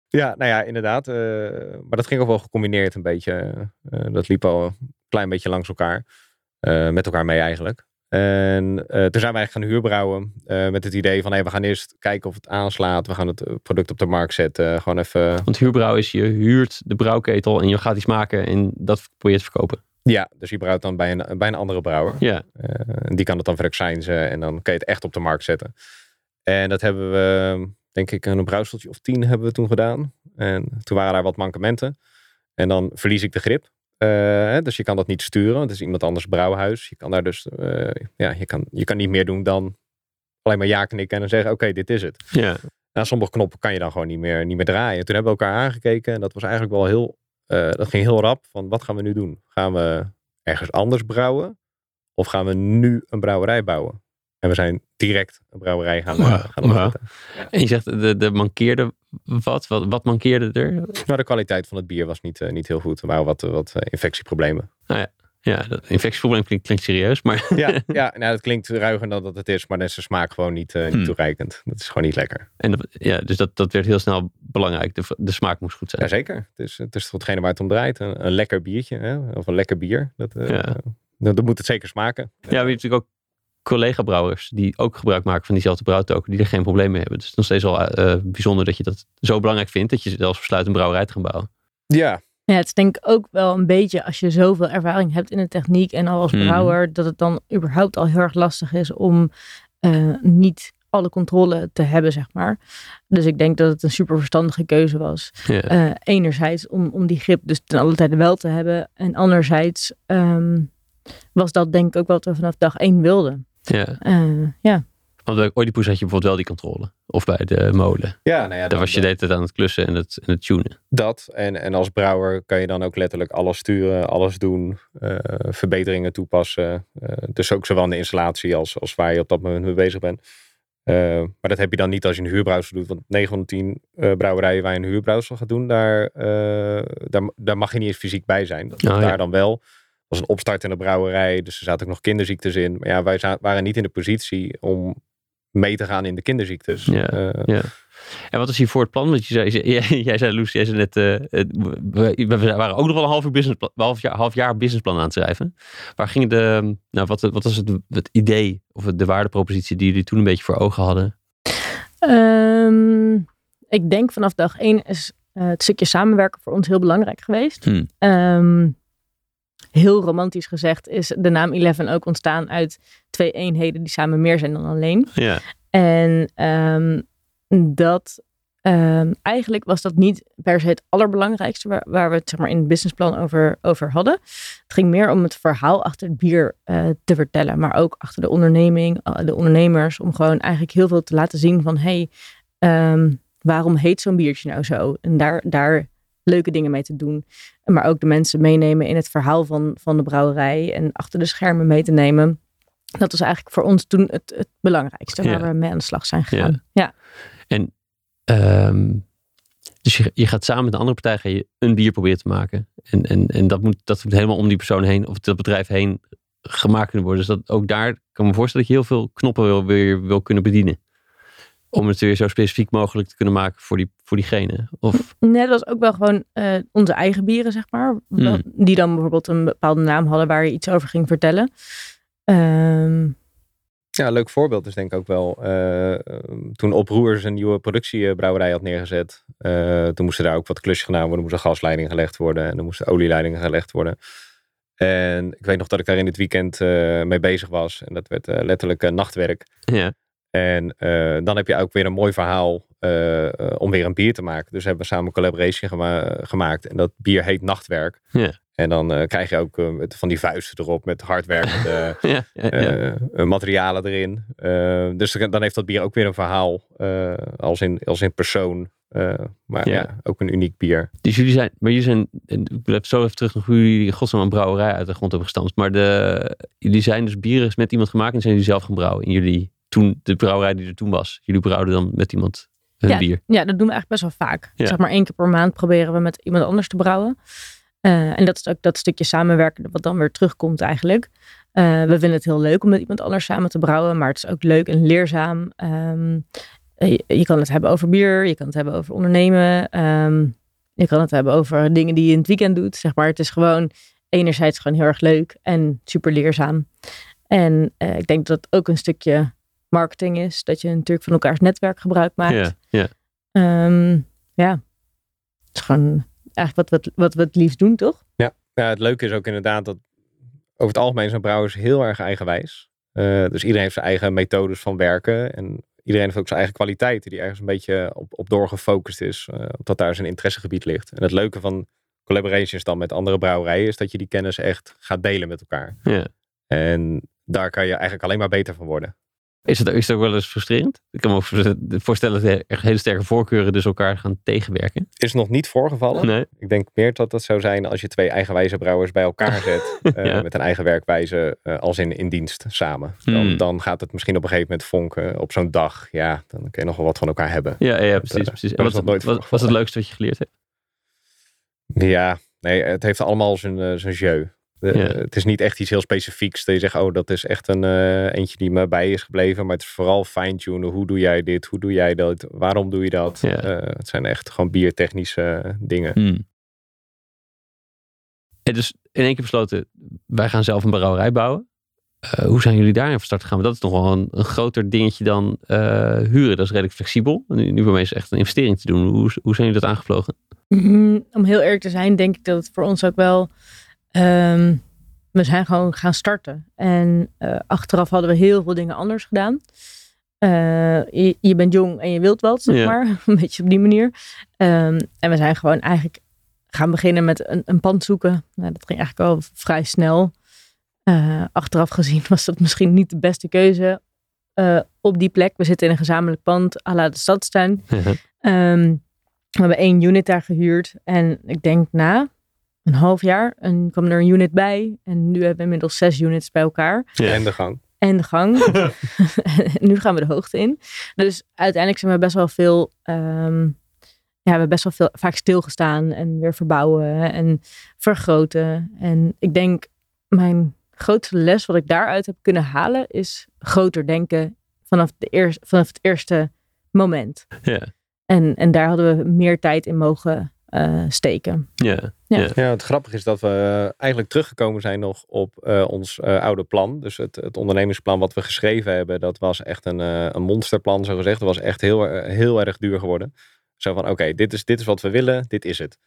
Ja, nou ja, inderdaad. Uh, maar dat ging ook wel gecombineerd een beetje. dat liep al een klein beetje langs elkaar. met elkaar mee eigenlijk. En uh, toen zijn we eigenlijk gaan huurbrouwen uh, met het idee van hey, we gaan eerst kijken of het aanslaat. We gaan het product op de markt zetten. Gewoon even... Want huurbrouwen is je huurt de brouwketel en je gaat iets maken en dat probeer je te verkopen. Ja, dus je brouwt dan bij een, bij een andere brouwer. Ja. Uh, die kan het dan verexcijnzen en dan kan je het echt op de markt zetten. En dat hebben we, denk ik, een brouwseltje of tien hebben we toen gedaan. En toen waren daar wat mankementen. En dan verlies ik de grip. Uh, dus je kan dat niet sturen. Het is iemand anders brouwhuis. Je kan daar dus, uh, ja, je kan, je kan niet meer doen dan alleen maar ja knikken en dan zeggen, oké, okay, dit is het. Ja. Nou, sommige knoppen kan je dan gewoon niet meer, niet meer draaien. Toen hebben we elkaar aangekeken en dat was eigenlijk wel heel, uh, dat ging heel rap. Van wat gaan we nu doen? Gaan we ergens anders brouwen? Of gaan we nu een brouwerij bouwen? En we zijn direct een brouwerij gaan, wow, gaan opzetten. En je zegt, de, de mankeerde wat? wat? Wat mankeerde er? Nou, de kwaliteit van het bier was niet, uh, niet heel goed. Er waren wat, wat uh, infectieproblemen. Nou ja, ja dat infectieprobleem klinkt, klinkt serieus. Maar ja, ja nou, dat klinkt ruiger dan dat het is. Maar dan is de smaak gewoon niet, uh, niet hmm. toereikend. Dat is gewoon niet lekker. En dat, ja, dus dat, dat werd heel snel belangrijk. De, de smaak moest goed zijn. Jazeker. Het is, het is hetgene waar het om draait. Een, een lekker biertje. Hè? Of een lekker bier. Dat, ja. dan, dan moet het zeker smaken. Ja, we hebben natuurlijk ook collega-brouwers die ook gebruik maken van diezelfde brouwtoken, die er geen probleem mee hebben. Dus het is nog steeds wel uh, bijzonder dat je dat zo belangrijk vindt, dat je zelfs besluit een brouwerij te gaan bouwen. Ja. Ja, het is denk ik ook wel een beetje als je zoveel ervaring hebt in de techniek en al als brouwer, mm. dat het dan überhaupt al heel erg lastig is om uh, niet alle controle te hebben, zeg maar. Dus ik denk dat het een super verstandige keuze was. Uh, enerzijds om, om die grip dus ten alle tijde wel te hebben. En anderzijds um, was dat denk ik ook wat we vanaf dag één wilden. Ja. Uh, ja. Want bij Oedipus had je bijvoorbeeld wel die controle. Of bij de molen. Ja, nou ja. Daar was je deed het aan het klussen en het, en het tunen. Dat. En, en als brouwer kan je dan ook letterlijk alles sturen, alles doen. Uh, verbeteringen toepassen. Uh, dus ook zowel de installatie als, als waar je op dat moment mee bezig bent. Uh, maar dat heb je dan niet als je een huurbrouwsel doet. Want 9 van de 10 uh, brouwerijen waar je een huurbrouwsel gaat doen, daar, uh, daar, daar mag je niet eens fysiek bij zijn. Dat oh, daar ja. dan wel was een opstartende brouwerij, dus er zaten ook nog kinderziektes in. Maar ja, wij waren niet in de positie om mee te gaan in de kinderziektes. Ja, uh, ja. En wat is hier voor het plan? Want je zei, jij, jij zei, Loes, jij zei net, uh, we, we, waren ook nog wel een half, uur businessplan, half, jaar, half jaar businessplan aan het schrijven. Waar ging de, nou, wat, wat was het, het idee of de waardepropositie die jullie toen een beetje voor ogen hadden? Um, ik denk vanaf dag één is uh, het stukje samenwerken voor ons heel belangrijk geweest. Hmm. Um, heel romantisch gezegd is de naam Eleven ook ontstaan uit twee eenheden die samen meer zijn dan alleen. Ja. En ehm, dat ehm, eigenlijk was dat niet per se het allerbelangrijkste waar, waar we het zeg maar, in het businessplan over, over hadden. Het ging meer om het verhaal achter het bier eh, te vertellen, maar ook achter de onderneming, eh, de ondernemers, om gewoon eigenlijk heel veel te laten zien van hey, ehm, waarom heet zo'n biertje nou zo? En daar, daar leuke dingen mee te doen. Maar ook de mensen meenemen in het verhaal van, van de brouwerij en achter de schermen mee te nemen. Dat was eigenlijk voor ons toen het, het belangrijkste waar Ja. we mee aan de slag zijn gegaan. Ja, Ehm, dus je, je gaat samen met een andere partij ga je een bier proberen te maken. En, en, en dat, moet, dat moet helemaal om die persoon heen, of dat bedrijf heen, gemaakt kunnen worden. Dus dat ook daar kan ik me voorstellen dat je heel veel knoppen wil, weer wil kunnen bedienen. Om het weer zo specifiek mogelijk te kunnen maken voor, die, voor diegene. Of, Nee, dat was ook wel gewoon eh, onze eigen bieren, zeg maar. Wel- Die dan bijvoorbeeld een bepaalde naam hadden waar je iets over ging vertellen. Ehm, Ja, leuk voorbeeld is denk ik ook wel eh, toen Oproers een nieuwe productiebrouwerij had neergezet. eh, toen moesten daar ook wat klusjes gedaan worden. Er moest een gasleiding gelegd worden en er moesten olieleidingen gelegd worden. En ik weet nog dat ik daar in het weekend eh, mee bezig was. En dat werd letterlijk nachtwerk. ja, En eh, dan heb je ook weer een mooi verhaal eh, eh, om weer een bier te maken. Dus hebben we samen een collaboration gema- gemaakt. En dat bier heet Nachtwerk. Ja. En dan krijg je ook van die vuisten erop met hardwerkende ja, materialen erin. Dus dan heeft dat bier ook weer een verhaal als, in, als in persoon. Maar Ja. ook een uniek bier. Dus jullie zijn, maar jullie zijn, ik blijf zo even terug naar hoe jullie in godsnaam een brouwerij uit de grond hebben gestampt. Maar de, jullie zijn dus bieren met iemand gemaakt en zijn jullie zelf gaan brouwen. En jullie, toen, de brouwerij die er toen was, jullie brouwden dan met iemand hun bier. ja, dat doen we eigenlijk best wel vaak. Ja. Zeg maar één keer per maand proberen we met iemand anders te brouwen. Eh, en dat is ook dat stukje samenwerken wat dan weer terugkomt eigenlijk. Eh, we vinden het heel leuk om met iemand anders samen te brouwen. Maar het is ook leuk en leerzaam. Ehm, je, je kan het hebben over bier. Je kan het hebben over ondernemen. ehm, je kan het hebben over dingen die je in het weekend doet. Zeg maar. Het is gewoon enerzijds gewoon heel erg leuk en super leerzaam. En eh, ik denk dat het ook een stukje marketing is. Dat je natuurlijk van elkaars netwerk gebruik maakt. Ja, ja. Ehm, ja, het is gewoon eigenlijk wat we, het- wat we het liefst doen, toch? Ja, het leuke is ook inderdaad dat over het algemeen zijn brouwers heel erg eigenwijs. Eh, dus iedereen heeft zijn eigen methodes van werken. En iedereen heeft ook zijn eigen kwaliteiten die ergens een beetje op, op doorgefocust is. eh dat daar zijn interessegebied ligt. En het leuke van collaborations dan met andere brouwerijen is dat je die kennis echt gaat delen met elkaar. ja. En daar kan je eigenlijk alleen maar beter van worden. Is het, is het ook wel eens frustrerend? Ik kan me voorstellen dat er hele sterke voorkeuren dus elkaar gaan tegenwerken. Is nog niet voorgevallen. Nee. Ik denk meer dat dat zou zijn als je twee eigenwijze brouwers bij elkaar zet. eh. Met een eigen werkwijze eh, als in, in dienst samen. Dan, Hmm. dan gaat het misschien op een gegeven moment vonken op zo'n dag. Ja, dan kun je nog wel wat van elkaar hebben. Ja, ja Dat, precies. eh, precies. dat En wat, nooit wat, is het leukste wat je geleerd hebt? Ja, nee, het heeft allemaal zijn, zijn jeu. De- Ja. Het is niet echt iets heel specifieks. Dat je zegt, oh, dat is echt een eh, eentje die me bij is gebleven. Maar het is vooral fine-tunen. Hoe doe jij dit? Hoe doe jij dat? Waarom doe je dat? Ja. Eh, het zijn echt gewoon biertechnische dingen. Hmm. En dus in één keer besloten, wij gaan zelf een brouwerij bouwen. Eh, hoe zijn jullie daarin van start gegaan? Want dat is nog wel een, een groter dingetje dan eh, huren. Dat is redelijk flexibel. Nu, nu bij mij is het echt een investering te doen. Hoe, hoe zijn jullie dat aangevlogen? Mm, Om heel eerlijk te zijn, denk ik dat het voor ons ook wel. Ehm, we zijn gewoon gaan starten. En eh, achteraf hadden we heel veel dingen anders gedaan. Eh, je, je bent jong en je wilt wat, zeg maar. Een beetje op die manier. Ehm, en we zijn gewoon eigenlijk gaan beginnen met een, een pand zoeken. Nou, dat ging eigenlijk wel vrij snel. Eh, achteraf gezien was dat misschien niet de beste keuze op die plek. We zitten in een gezamenlijk pand à la de stadstuin. Ehm, we hebben één unit daar gehuurd. En ik denk na een half jaar en kwam er een unit bij. En nu hebben we inmiddels zes units bij elkaar. Ja. En de gang. En de gang. Nu gaan we de hoogte in. Dus uiteindelijk zijn we best wel veel... ehm, ja, we hebben best wel veel, vaak stilgestaan en weer verbouwen en vergroten. En ik denk, mijn grootste les wat ik daaruit heb kunnen halen, is groter denken vanaf, de eerst, vanaf het eerste moment. Ja, En, en daar hadden we meer tijd in mogen eh, steken. ja, Ja. Ja, het grappige is dat we eh, eigenlijk teruggekomen zijn nog op eh, ons eh, oude plan. Dus het, het ondernemingsplan wat we geschreven hebben, dat was echt een, eh, een monsterplan, zo gezegd. Dat was echt heel, heel erg duur geworden. Zo van, oké, dit, is, dit is wat we willen, dit is het.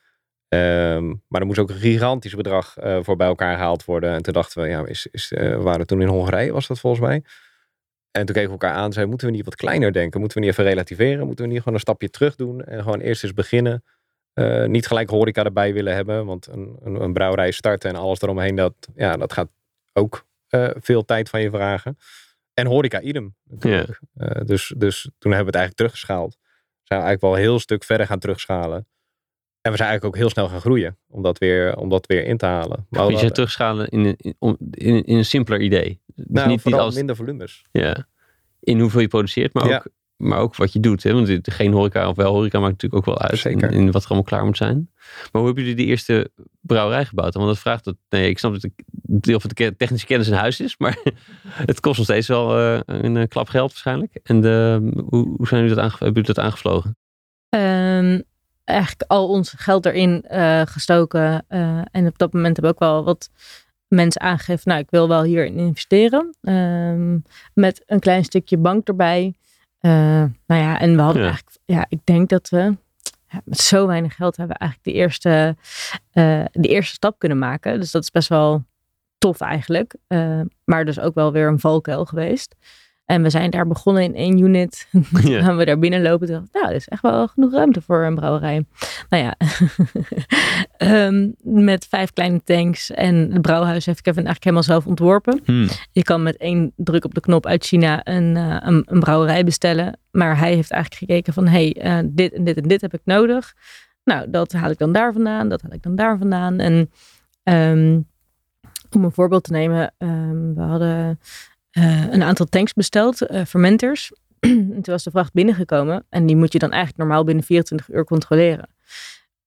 Ehm, maar er moest ook een gigantisch bedrag eh, voor bij elkaar gehaald worden. En toen dachten we, ja, is, is, we waren toen in Hongarije, was dat volgens mij. En toen keken we elkaar aan en zeiden, moeten we niet wat kleiner denken? Moeten we niet even relativeren? Moeten we niet gewoon een stapje terug doen? En gewoon eerst eens beginnen. Eh, niet gelijk horeca erbij willen hebben. Want een, een, een brouwerij starten en alles eromheen, dat, ja, dat gaat ook veel tijd van je vragen. En horeca idem. Natuurlijk. dus, dus toen hebben we het eigenlijk teruggeschaald. Zijn we eigenlijk wel een heel stuk verder gaan terugschalen. En we zijn eigenlijk ook heel snel gaan groeien om dat weer, om dat weer in te halen. Maar je terugschalen in een, in, in, een simpeler idee. Dus nou, niet, niet als, minder volumes. Ja. In hoeveel je produceert, maar, ook, maar ook wat je doet. Hè? Want geen horeca of wel horeca maakt natuurlijk ook wel uit in, in, wat er allemaal klaar moet zijn. Maar hoe hebben jullie de eerste brouwerij gebouwd? Want dat vraagt dat. Nee, ik snap dat het deel van de technische kennis in huis is, maar het kost nog steeds wel uh, een uh, klap geld waarschijnlijk. En de, hoe, hoe zijn jullie dat, aange, hebben jullie dat aangevlogen? Um, eigenlijk al ons geld erin uh, gestoken. Uh, en op dat moment hebben we ook wel wat mensen aangegeven, nou ik wil wel hierin investeren. Um, met een klein stukje bank erbij. Uh, nou ja, en we hadden ja. eigenlijk, ja, ik denk dat we ja, met zo weinig geld hebben we eigenlijk de eerste, de eerste stap kunnen maken. Dus dat is best wel tof eigenlijk. maar dus ook wel weer een valkuil geweest. En we zijn daar begonnen in één unit. Gaan we daar binnenlopen. Dacht, nou, er is echt wel genoeg ruimte voor een brouwerij. Nou ja, um, met vijf kleine tanks. En het brouwhuis heeft Kevin eigenlijk helemaal zelf ontworpen. Hmm. Je kan met één druk op de knop uit China een, uh, een, een, brouwerij bestellen. Maar hij heeft eigenlijk gekeken van, hey, uh, dit en dit en dit heb ik nodig. Nou, dat haal ik dan daar vandaan. Dat haal ik dan daar vandaan. En um, om een voorbeeld te nemen. Um, we hadden uh, een aantal tanks besteld, uh, fermenters. toen was de vracht binnengekomen en die moet je dan eigenlijk normaal binnen 24 uur controleren.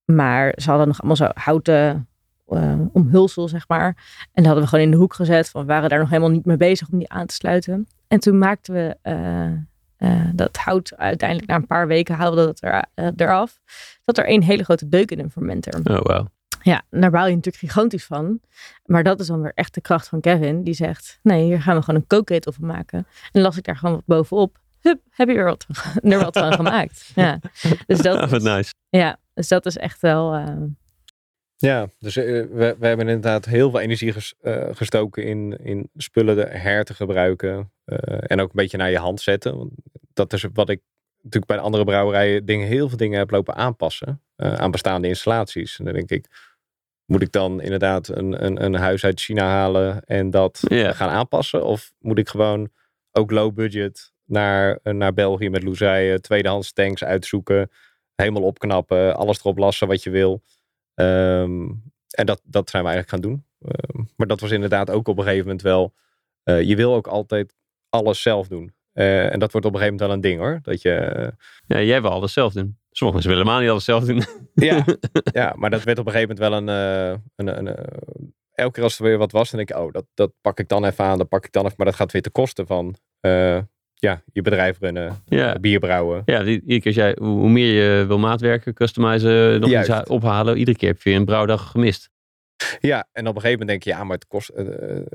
Maar ze hadden nog allemaal zo houten uh, omhulsel, zeg maar. En dat hadden we gewoon in de hoek gezet. Van, we waren daar nog helemaal niet mee bezig om die aan te sluiten. En toen maakten we dat hout uiteindelijk na een paar weken haalden we dat er, eraf. Dat er één hele grote deuk in een fermenter. Oh, wow. Ja, daar baal je natuurlijk gigantisch van. Maar dat is dan weer echt de kracht van Kevin. Die zegt, nee, hier gaan we gewoon een kookketel van maken. En las ik daar gewoon wat bovenop. Hup, heb je er wat, er wat van gemaakt. Ja, dus dat, wat nice. Ja, dus dat is echt wel... Uh... Ja, dus uh, we, we hebben inderdaad heel veel energie ges, uh, gestoken in, in spullen her te gebruiken. en ook een beetje naar je hand zetten. Want dat is wat ik natuurlijk bij andere brouwerijen dingen, heel veel dingen heb lopen aanpassen. aan bestaande installaties. En dan denk ik, moet ik dan inderdaad een, een, een huis uit China halen en dat gaan aanpassen? Of moet ik gewoon ook low budget naar, naar België met Louzije, tweedehands tanks uitzoeken, helemaal opknappen, alles erop lassen wat je wil. Ehm, en dat, dat zijn we eigenlijk gaan doen. Ehm, maar dat was inderdaad ook op een gegeven moment wel. Uh, je wil ook altijd alles zelf doen. Uh, en dat wordt op een gegeven moment wel een ding hoor. Dat je, ja, jij wil alles zelf doen. Sommige mensen willen helemaal niet alles zelf doen. Ja, ja, maar dat werd op een gegeven moment wel een... Uh, een, een, elke keer als er weer wat was, dan denk ik, oh, dat, dat pak ik dan even aan, dat pak ik dan even. Maar dat gaat weer te kosten van ja, je bedrijf runnen, ja. bier brouwen. Ja, iedere keer jij, hoe meer je wil maatwerken, customizen, nog Juist. iets ophalen, iedere keer heb je een brouwdag gemist. Ja, en op een gegeven moment denk je, ja, maar het kost, uh,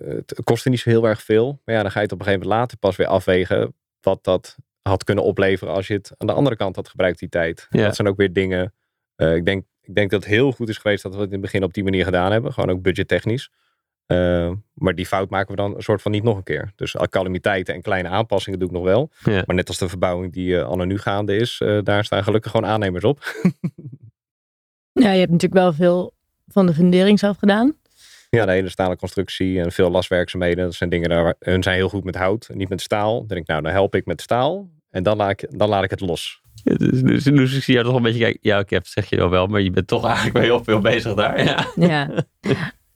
het kost niet zo heel erg veel. Maar ja, dan ga je het op een gegeven moment later pas weer afwegen wat dat had kunnen opleveren als je het aan de andere kant had gebruikt die tijd. Ja. Dat zijn ook weer dingen. Uh, ik, denk, ik denk dat het heel goed is geweest dat we het in het begin op die manier gedaan hebben. Gewoon ook budgettechnisch. Uh, maar die fout maken we dan een soort van niet nog een keer. Dus calamiteiten en kleine aanpassingen doe ik nog wel. Ja. Maar net als de verbouwing die uh, anno nu gaande is, daar staan gelukkig gewoon aannemers op. ja, je hebt natuurlijk wel veel van de fundering zelf gedaan. Ja, de hele stalen constructie en veel laswerkzaamheden. Dat zijn dingen daar. Hun zijn heel goed met hout, niet met staal. Dan denk ik, nou, dan help ik met staal. En dan laat ik, dan laat ik het los. Ja, dus, dus, dus, ik zie jou toch een beetje kijken. Ja, ik heb, zeg je wel wel, maar je bent toch eigenlijk wel heel veel bezig daar. Ja. ja.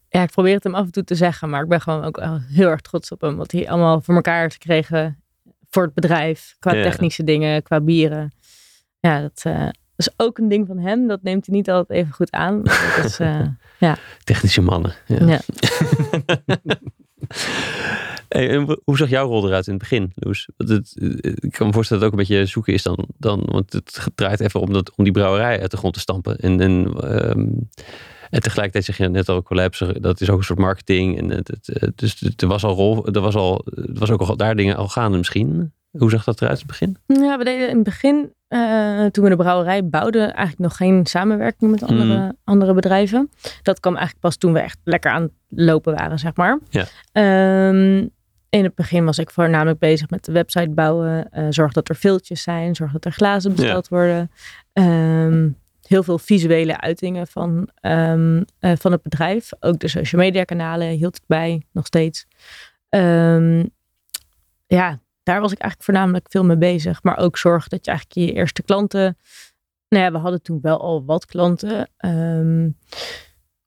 Ja, ik probeer het hem af en toe te zeggen, maar ik ben gewoon ook heel erg trots op hem. Wat hij allemaal voor elkaar heeft gekregen voor het bedrijf. Qua technische dingen, qua bieren. Ja, dat, uh, is ook een ding van hem. Dat neemt hij niet altijd even goed aan. Dat is, uh, ja. Technische mannen. Ja. ja. Hey, hoe zag jouw rol eruit in het begin, Loes? Het, ik kan me voorstellen dat het ook een beetje zoeken is dan. dan want het draait even om, dat, om die brouwerij uit de grond te stampen. En, en, um, en tegelijkertijd zeg je net al, Collapse, dat is ook een soort marketing. En het, het, dus er was al rol, er was, al, er was ook al daar dingen al gaande misschien. Hoe zag dat eruit in het begin? Ja, we deden in het begin eh, toen we de brouwerij bouwden, eigenlijk nog geen samenwerking met andere, Mm. andere bedrijven. Dat kwam eigenlijk pas toen we echt lekker aan het lopen waren, zeg maar. Ja. Ehm, in het begin was ik voornamelijk bezig met de website bouwen. eh zorg dat er filtjes zijn, zorg dat er glazen besteld worden. Ehm, heel veel visuele uitingen van, ehm, eh, van het bedrijf. Ook de social media kanalen hield ik bij, nog steeds. Ja, daar was ik eigenlijk voornamelijk veel mee bezig. Maar ook zorg dat je eigenlijk je eerste klanten. Nou ja, we hadden toen wel al wat klanten. ehm,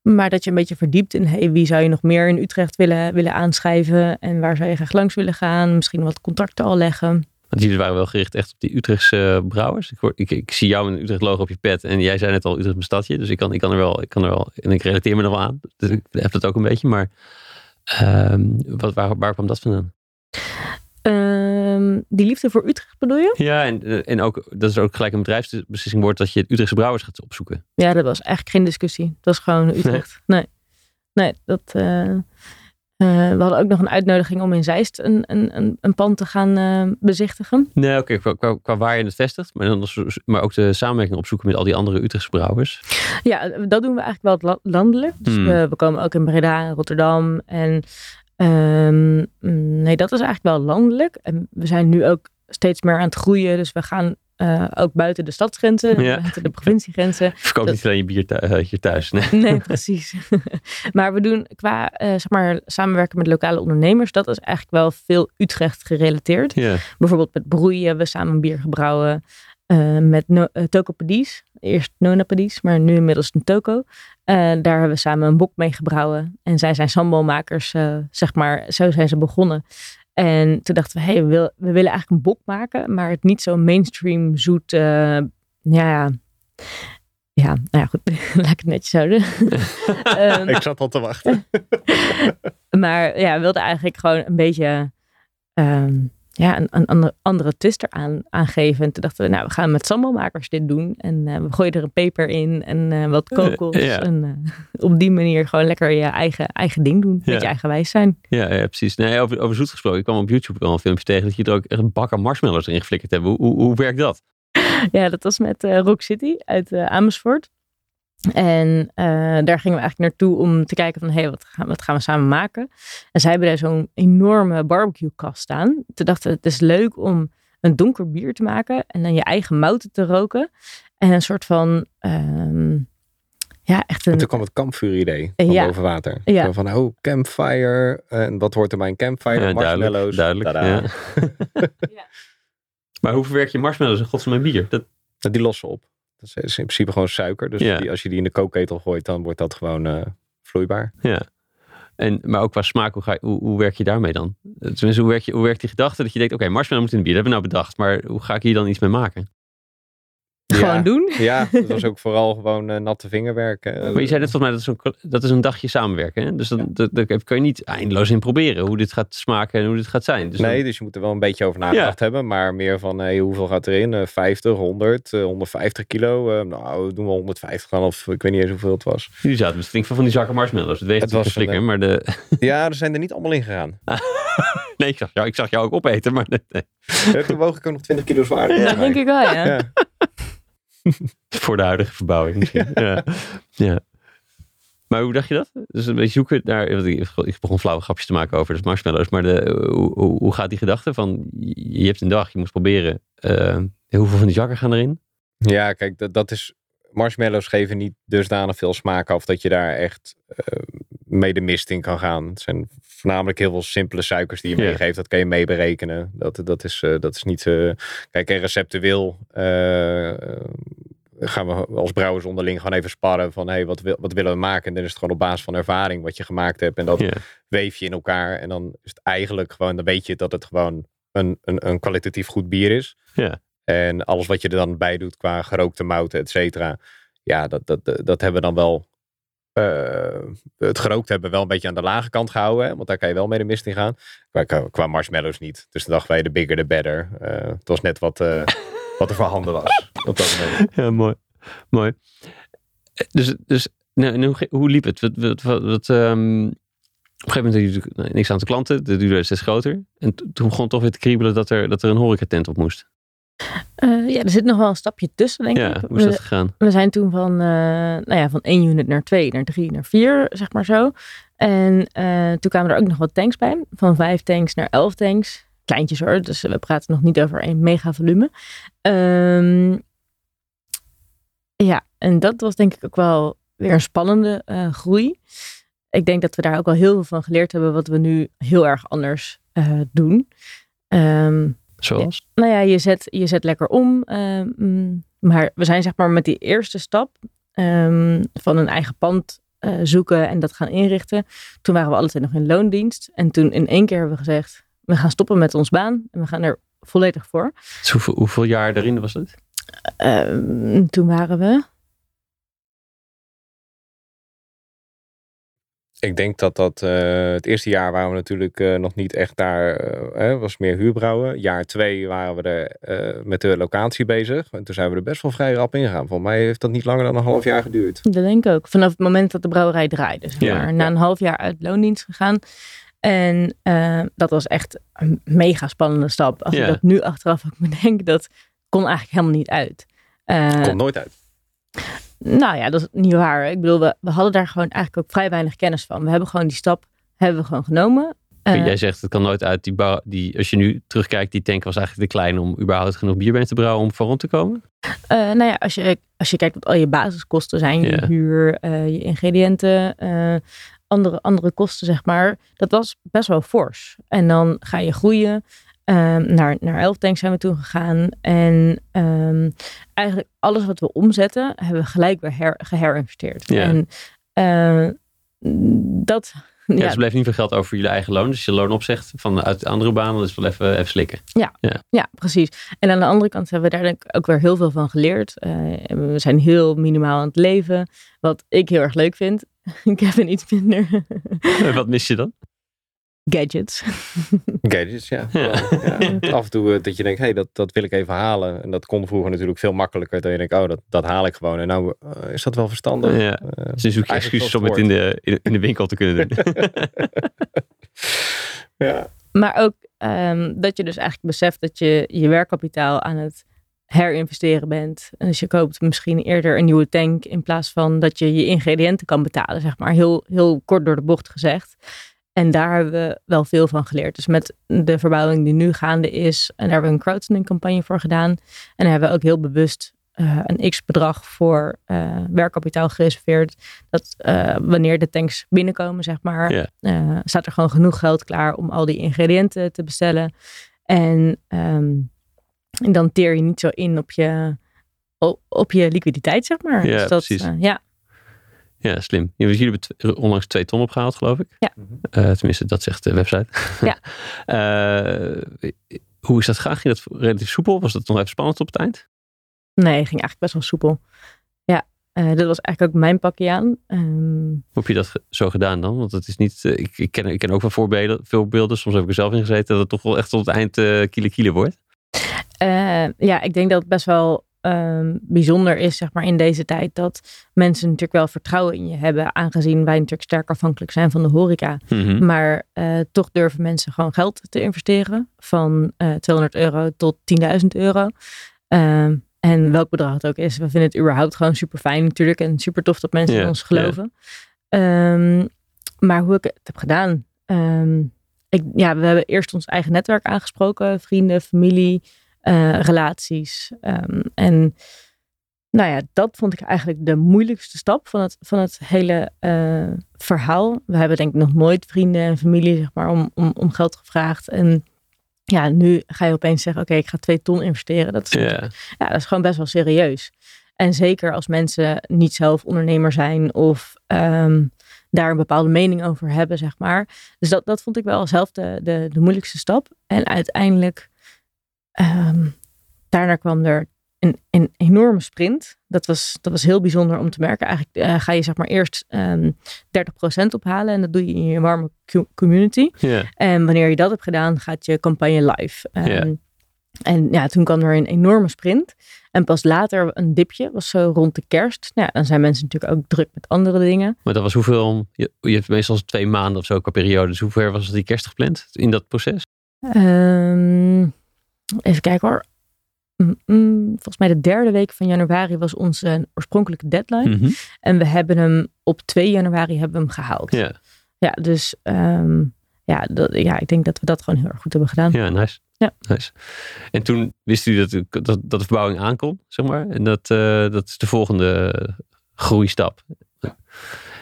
maar dat je een beetje verdiept in hey, wie zou je nog meer in Utrecht willen, willen aanschrijven. En waar zou je graag langs willen gaan. Misschien wat contacten al leggen. Want jullie waren wel gericht echt op die Utrechtse eh, brouwers. Ik, hoor, ik, ik zie jou een Utrecht logo op je pet. En jij zei net al Utrecht mijn stadje. Dus ik kan, ik kan er wel, ik kan er wel, en ik relateer me er wel aan. Dus ik heb dat ook een beetje. Maar ehm, wat, waar, waar kwam dat vandaan? Ehm, die liefde voor Utrecht bedoel je? Ja, en, eh, en ook, dat is ook gelijk een bedrijfsbeslissing wordt dat je het Utrechtse brouwers gaat opzoeken. Ja, dat was eigenlijk geen discussie. Dat was gewoon Utrecht. Nee, nee, dat. eh, eh, we hadden ook nog een uitnodiging om in Zeist een, een, een, een pand te gaan bezichtigen. Nee, oké, qua, qua, qua waar je het vestigt. Maar, dan, als- maar ook de samenwerking opzoeken met al die andere Utrechtse brouwers. Ja, dat doen we eigenlijk wel landelijk. Dus Hmm. we, we komen ook in Breda en Rotterdam. En ehm, nee, dat is eigenlijk wel landelijk. En we zijn nu ook steeds meer aan het groeien. Dus we gaan eh, ook buiten de stadsgrenzen, Ja. buiten de provinciegrenzen. Verkoop niet alleen je bier thu- eh, hier thuis. Nee. Nee, precies. maar we doen qua eh, zeg maar, samenwerken met lokale ondernemers. Dat is eigenlijk wel veel Utrecht gerelateerd. Ja. Bijvoorbeeld met broeien we samen bier gebrouwen. Eh, met no eh, Tokopedies. Eerst Nonapedies, maar nu inmiddels een Toko. Eh, daar hebben we samen een bok mee gebrouwen. En zij zijn sambalmakers, zeg maar. Zo zijn ze begonnen. En toen dachten we, hey, we, wil- we willen eigenlijk een bok maken. Maar het niet zo mainstream zoet. eh, ja, ja, nou ja, goed. Laat ik het netjes houden. Ehm, Ik zat al te wachten. maar ja, we wilden eigenlijk gewoon een beetje ehm, ja, een, een andere, andere twist eraan aangeven. En toen dachten we, nou, we gaan met sambalmakers dit doen. En eh, we gooien er een peper in en eh, wat kokos. ja. En eh, op die manier gewoon lekker je eigen, eigen ding doen. Ja. Beetje eigenwijs zijn. Ja, ja, precies. Nee, over, over zoet gesproken. Ik kwam op YouTube wel een filmpje tegen dat je er ook echt een bak aan marshmallows erin geflikkerd hebt. Hoe, hoe, hoe werkt dat? Ja, dat was met eh, Rock City uit eh, Amersfoort. En eh, daar gingen we eigenlijk naartoe om te kijken van, hé, hey, wat, gaan, wat gaan we samen maken? En zij hebben daar zo'n enorme barbecue kast staan. Toen dachten we, het is leuk om een donker bier te maken en dan je eigen mouten te roken. En een soort van, ehm, ja, echt En een... toen kwam het kampvuur-idee van Ja. boven water. Ja. Zo Van, oh, campfire. En wat hoort er bij een campfire? Ja. Marshmallows. duidelijk. Ja. Maar hoe verwerk je marshmallows in godsnaam bier? Dat, Nou, Die lossen op. Dat is in principe gewoon suiker. Dus Ja. die, als je die in de kookketel gooit, dan wordt dat gewoon eh, vloeibaar. ja. En, maar ook qua smaak, hoe, ga je, hoe, hoe werk je daarmee dan? Tenminste, hoe, werk je, hoe werkt die gedachte dat je denkt, oké, marshmallow moet in het bier. Dat hebben we nou bedacht. Maar hoe ga ik hier dan iets mee maken? Gewoon Ja. doen. Ja, dat was ook vooral gewoon eh, natte vingerwerk. eh. Maar je zei net volgens mij, dat is, een, dat is een dagje samenwerken. Hè? Dus dan, dat kan je niet eindeloos in proberen. Hoe dit gaat smaken en hoe dit gaat zijn. Dus dan- nee, dus je moet er wel een beetje over nagedacht hebben. Maar meer van, hey, hoeveel gaat erin? Eh, 50, 100, eh, 150 kilo? Eh, nou, we doen wel 150 dan. Of ik weet niet eens hoeveel het was. Jullie zaten met flink veel van die zakken marshmallows. Het weegt Het was een flikker, een, maar de... Ja, er zijn er niet allemaal in gegaan. Nee, ik zag jou, ik zag jou ook opeten, maar nee. Eh, Toen woog ik ook nog 20 kilo zwaarder. Dat denk ik wel, ja. Ja. voor de huidige verbouwing misschien. ja. ja. Maar hoe dacht je dat? Dus een beetje zoeken naar... Ik begon flauwe grapjes te maken over de marshmallows. Maar de, hoe, hoe, gaat die gedachte van... Je hebt een dag, je moet proberen... eh, hoeveel van die zakken gaan erin? Ja, kijk, dat, dat is. Marshmallows geven niet dusdanig veel smaak af dat je daar echt eh, mee de mist in kan gaan. Het zijn voornamelijk heel veel simpele suikers die je meegeeft. Dat kan je mee berekenen. Dat, dat, is, eh, dat is niet. eh, kijk, en receptueel eh, gaan we als brouwers onderling gewoon even sparren van hey, wat, wil, wat willen we maken? En dan is het gewoon op basis van ervaring wat je gemaakt hebt. En dat weef je in elkaar. En dan is het eigenlijk gewoon, dan weet je dat het gewoon een, een, een kwalitatief goed bier is. Ja. En alles wat je er dan bij doet qua gerookte mouten, et cetera. Ja, dat, dat, dat, dat hebben we dan wel. Eh, het gerookt hebben we wel een beetje aan de lage kant gehouden. Hè, want daar kan je wel mee de mist in gaan. Qua, marshmallows niet. Dus dan dachten wij, de bigger the better. Eh, het was net wat, eh, wat er voorhanden was. Op dat moment. Ja, mooi. Mooi. Dus, dus nou, en hoe, hoe liep het? Wat, wat, wat, wat, ehm, op een gegeven moment had je natuurlijk niks aan de klanten. De duur werd steeds groter. En to- toen begon het toch weer te kriebelen dat er, dat er een horecatent op moest. Uh, ja, er zit nog wel een stapje tussen, denk ja, ik. hoe is dat We, gegaan? we zijn toen van, uh, nou ja, van één unit naar twee, naar drie, naar vier, zeg maar zo. En uh, toen kwamen er ook nog wat tanks bij. Van vijf tanks naar elf tanks. Kleintjes hoor, dus we praten nog niet over een mega volume. Um, ja, en dat was denk ik ook wel weer een spannende groei. Ik denk dat we daar ook al heel veel van geleerd hebben, wat we nu heel erg anders doen. Um, Zoals? Ja, nou ja, je zet, je zet lekker om. Um, maar we zijn zeg maar met die eerste stap um, van een eigen pand uh, zoeken en dat gaan inrichten. Toen waren we alle twee nog in loondienst. En toen in één keer hebben we gezegd, we gaan stoppen met ons baan. En we gaan er volledig voor. Dus hoeveel, hoeveel jaar erin was het? Uh, toen waren we. Ik denk dat dat uh, het eerste jaar waren we natuurlijk uh, nog niet echt daar, uh, was meer huurbrouwen. Jaar twee waren we er met de locatie bezig. En toen zijn we er best wel vrij rap ingegaan. Volgens mij heeft dat niet langer dan een half jaar geduurd. Dat denk ik ook. Vanaf het moment dat de brouwerij draaide. Maar. ja, Na een half jaar uit loondienst gegaan. En dat was echt een mega spannende stap. Als Ja. ik dat nu achteraf ook bedenk, dat kon eigenlijk helemaal niet uit. Uh, Komt nooit uit. Nou ja, dat is niet waar. Ik bedoel, we, we hadden daar gewoon eigenlijk ook vrij weinig kennis van. We hebben gewoon die stap hebben we gewoon genomen. Uh, Jij zegt het kan nooit uit. Die die, als je nu terugkijkt, die tank was eigenlijk te klein om überhaupt genoeg bier te brouwen om voor rond te komen. Uh, nou ja, als je, als je kijkt wat al je basiskosten zijn, je huur, uh, je ingrediënten, andere, andere kosten, zeg maar. Dat was best wel fors. En dan ga je groeien. Um, naar, naar elf tanks zijn we toen gegaan. En um, eigenlijk alles wat we omzetten, hebben we gelijk weer her, geherinvesteerd. Ja. En uh, dat. Ja, Ja, dus bleef niet veel geld over voor jullie eigen loon. Dus je loon opzegt van uit de andere baan, dan is wel even, even slikken. ja, precies. En aan de andere kant hebben we daar denk ik ook weer heel veel van geleerd. Uh, we zijn heel minimaal aan het leven. Wat ik heel erg leuk vind. Kevin iets minder. Wat mis je dan? Gadgets. Gadgets, ja. Ja. ja. Af en toe uh, dat je denkt, hé, hey, dat, dat wil ik even halen. En dat kon vroeger natuurlijk veel makkelijker. Dat je denkt, oh, dat, dat haal ik gewoon. En nou uh, is dat wel verstandig. Ja. Uh, Dus nu zoek je excuses om het in de, in, in de winkel te kunnen doen. ja. Maar ook um, dat je dus eigenlijk beseft dat je je werkkapitaal aan het herinvesteren bent. En dus je koopt misschien eerder een nieuwe tank in plaats van dat je je ingrediënten kan betalen, zeg maar. Heel, heel kort door de bocht gezegd. En daar hebben we wel veel van geleerd. Dus met de verbouwing die nu gaande is, en daar hebben we een crowdfunding campagne voor gedaan. En daar hebben we ook heel bewust uh, een x-bedrag voor uh, werkkapitaal gereserveerd. Dat uh, wanneer de tanks binnenkomen, zeg maar, yeah. staat er gewoon genoeg geld klaar om al die ingrediënten te bestellen. En, um, en dan teer je niet zo in op je, op, op je liquiditeit, zeg maar. Dus dat, precies. ja. Ja, slim. Jullie hebben onlangs twee ton opgehaald, geloof ik. Ja. Uh, tenminste, dat zegt de website. Ja. uh, hoe is dat gegaan? Ging dat relatief soepel? Was dat nog even spannend op het eind? Nee, ging eigenlijk best wel soepel. Ja, uh, dat was eigenlijk ook mijn pakje aan. Um, Hoe heb je dat zo gedaan dan? Want het is niet. Uh, ik, ik, ken, ik ken ook wel voorbeelden, veel beelden. Soms heb ik er zelf in gezeten dat het toch wel echt tot het eind uh, kilo kilo wordt. Uh, ja, ik denk dat het best wel um, bijzonder is, zeg maar, in deze tijd dat mensen natuurlijk wel vertrouwen in je hebben, aangezien wij natuurlijk sterk afhankelijk zijn van de horeca. Mm Mhm. -hmm. Maar uh, toch durven mensen gewoon geld te investeren, van uh, 200 euro tot 10.000 euro. Uh, en welk bedrag het ook is, we vinden het überhaupt gewoon super fijn natuurlijk en super tof dat mensen in ons geloven. Um, maar hoe ik het heb gedaan, um, ik, ja, we hebben eerst ons eigen netwerk aangesproken, vrienden, familie, uh, relaties. Um, en nou ja, dat vond ik eigenlijk de moeilijkste stap van het, van het hele uh, verhaal. We hebben denk ik nog nooit vrienden en familie zeg maar, om, om, om geld gevraagd. En ja, nu ga je opeens zeggen, oké, okay, ik ga twee ton investeren. Dat is, Ja. ja, dat is gewoon best wel serieus. En zeker als mensen niet zelf ondernemer zijn of um, daar een bepaalde mening over hebben, zeg maar. Dus dat, dat vond ik wel zelf de, de, de moeilijkste stap. En uiteindelijk, um, daarna kwam er een, een enorme sprint. Dat was, dat was heel bijzonder om te merken. Eigenlijk uh, ga je zeg maar eerst um, 30% ophalen en dat doe je in je warme community. En wanneer je dat hebt gedaan, gaat je campagne live. Um, Ja. En ja, toen kwam er een enorme sprint. En pas later een dipje, was zo rond de kerst. Nou, ja, dan zijn mensen natuurlijk ook druk met andere dingen. Maar dat was hoeveel, je, je hebt meestal twee maanden of zo qua periode. Dus hoe ver was die kerst gepland in dat proces? Um, even kijken hoor. mm, mm, volgens mij de derde week van januari was onze oorspronkelijke deadline. Mhm. En we hebben hem op 2 januari hebben we hem gehaald. Ja, Ja, dus ehm, ja, dat, ja, ik denk dat we dat gewoon heel erg goed hebben gedaan. ja, nice. Ja. nice. En toen wist u dat, dat, dat de verbouwing aankomt, zeg maar. En dat, eh, dat is de volgende groeistap.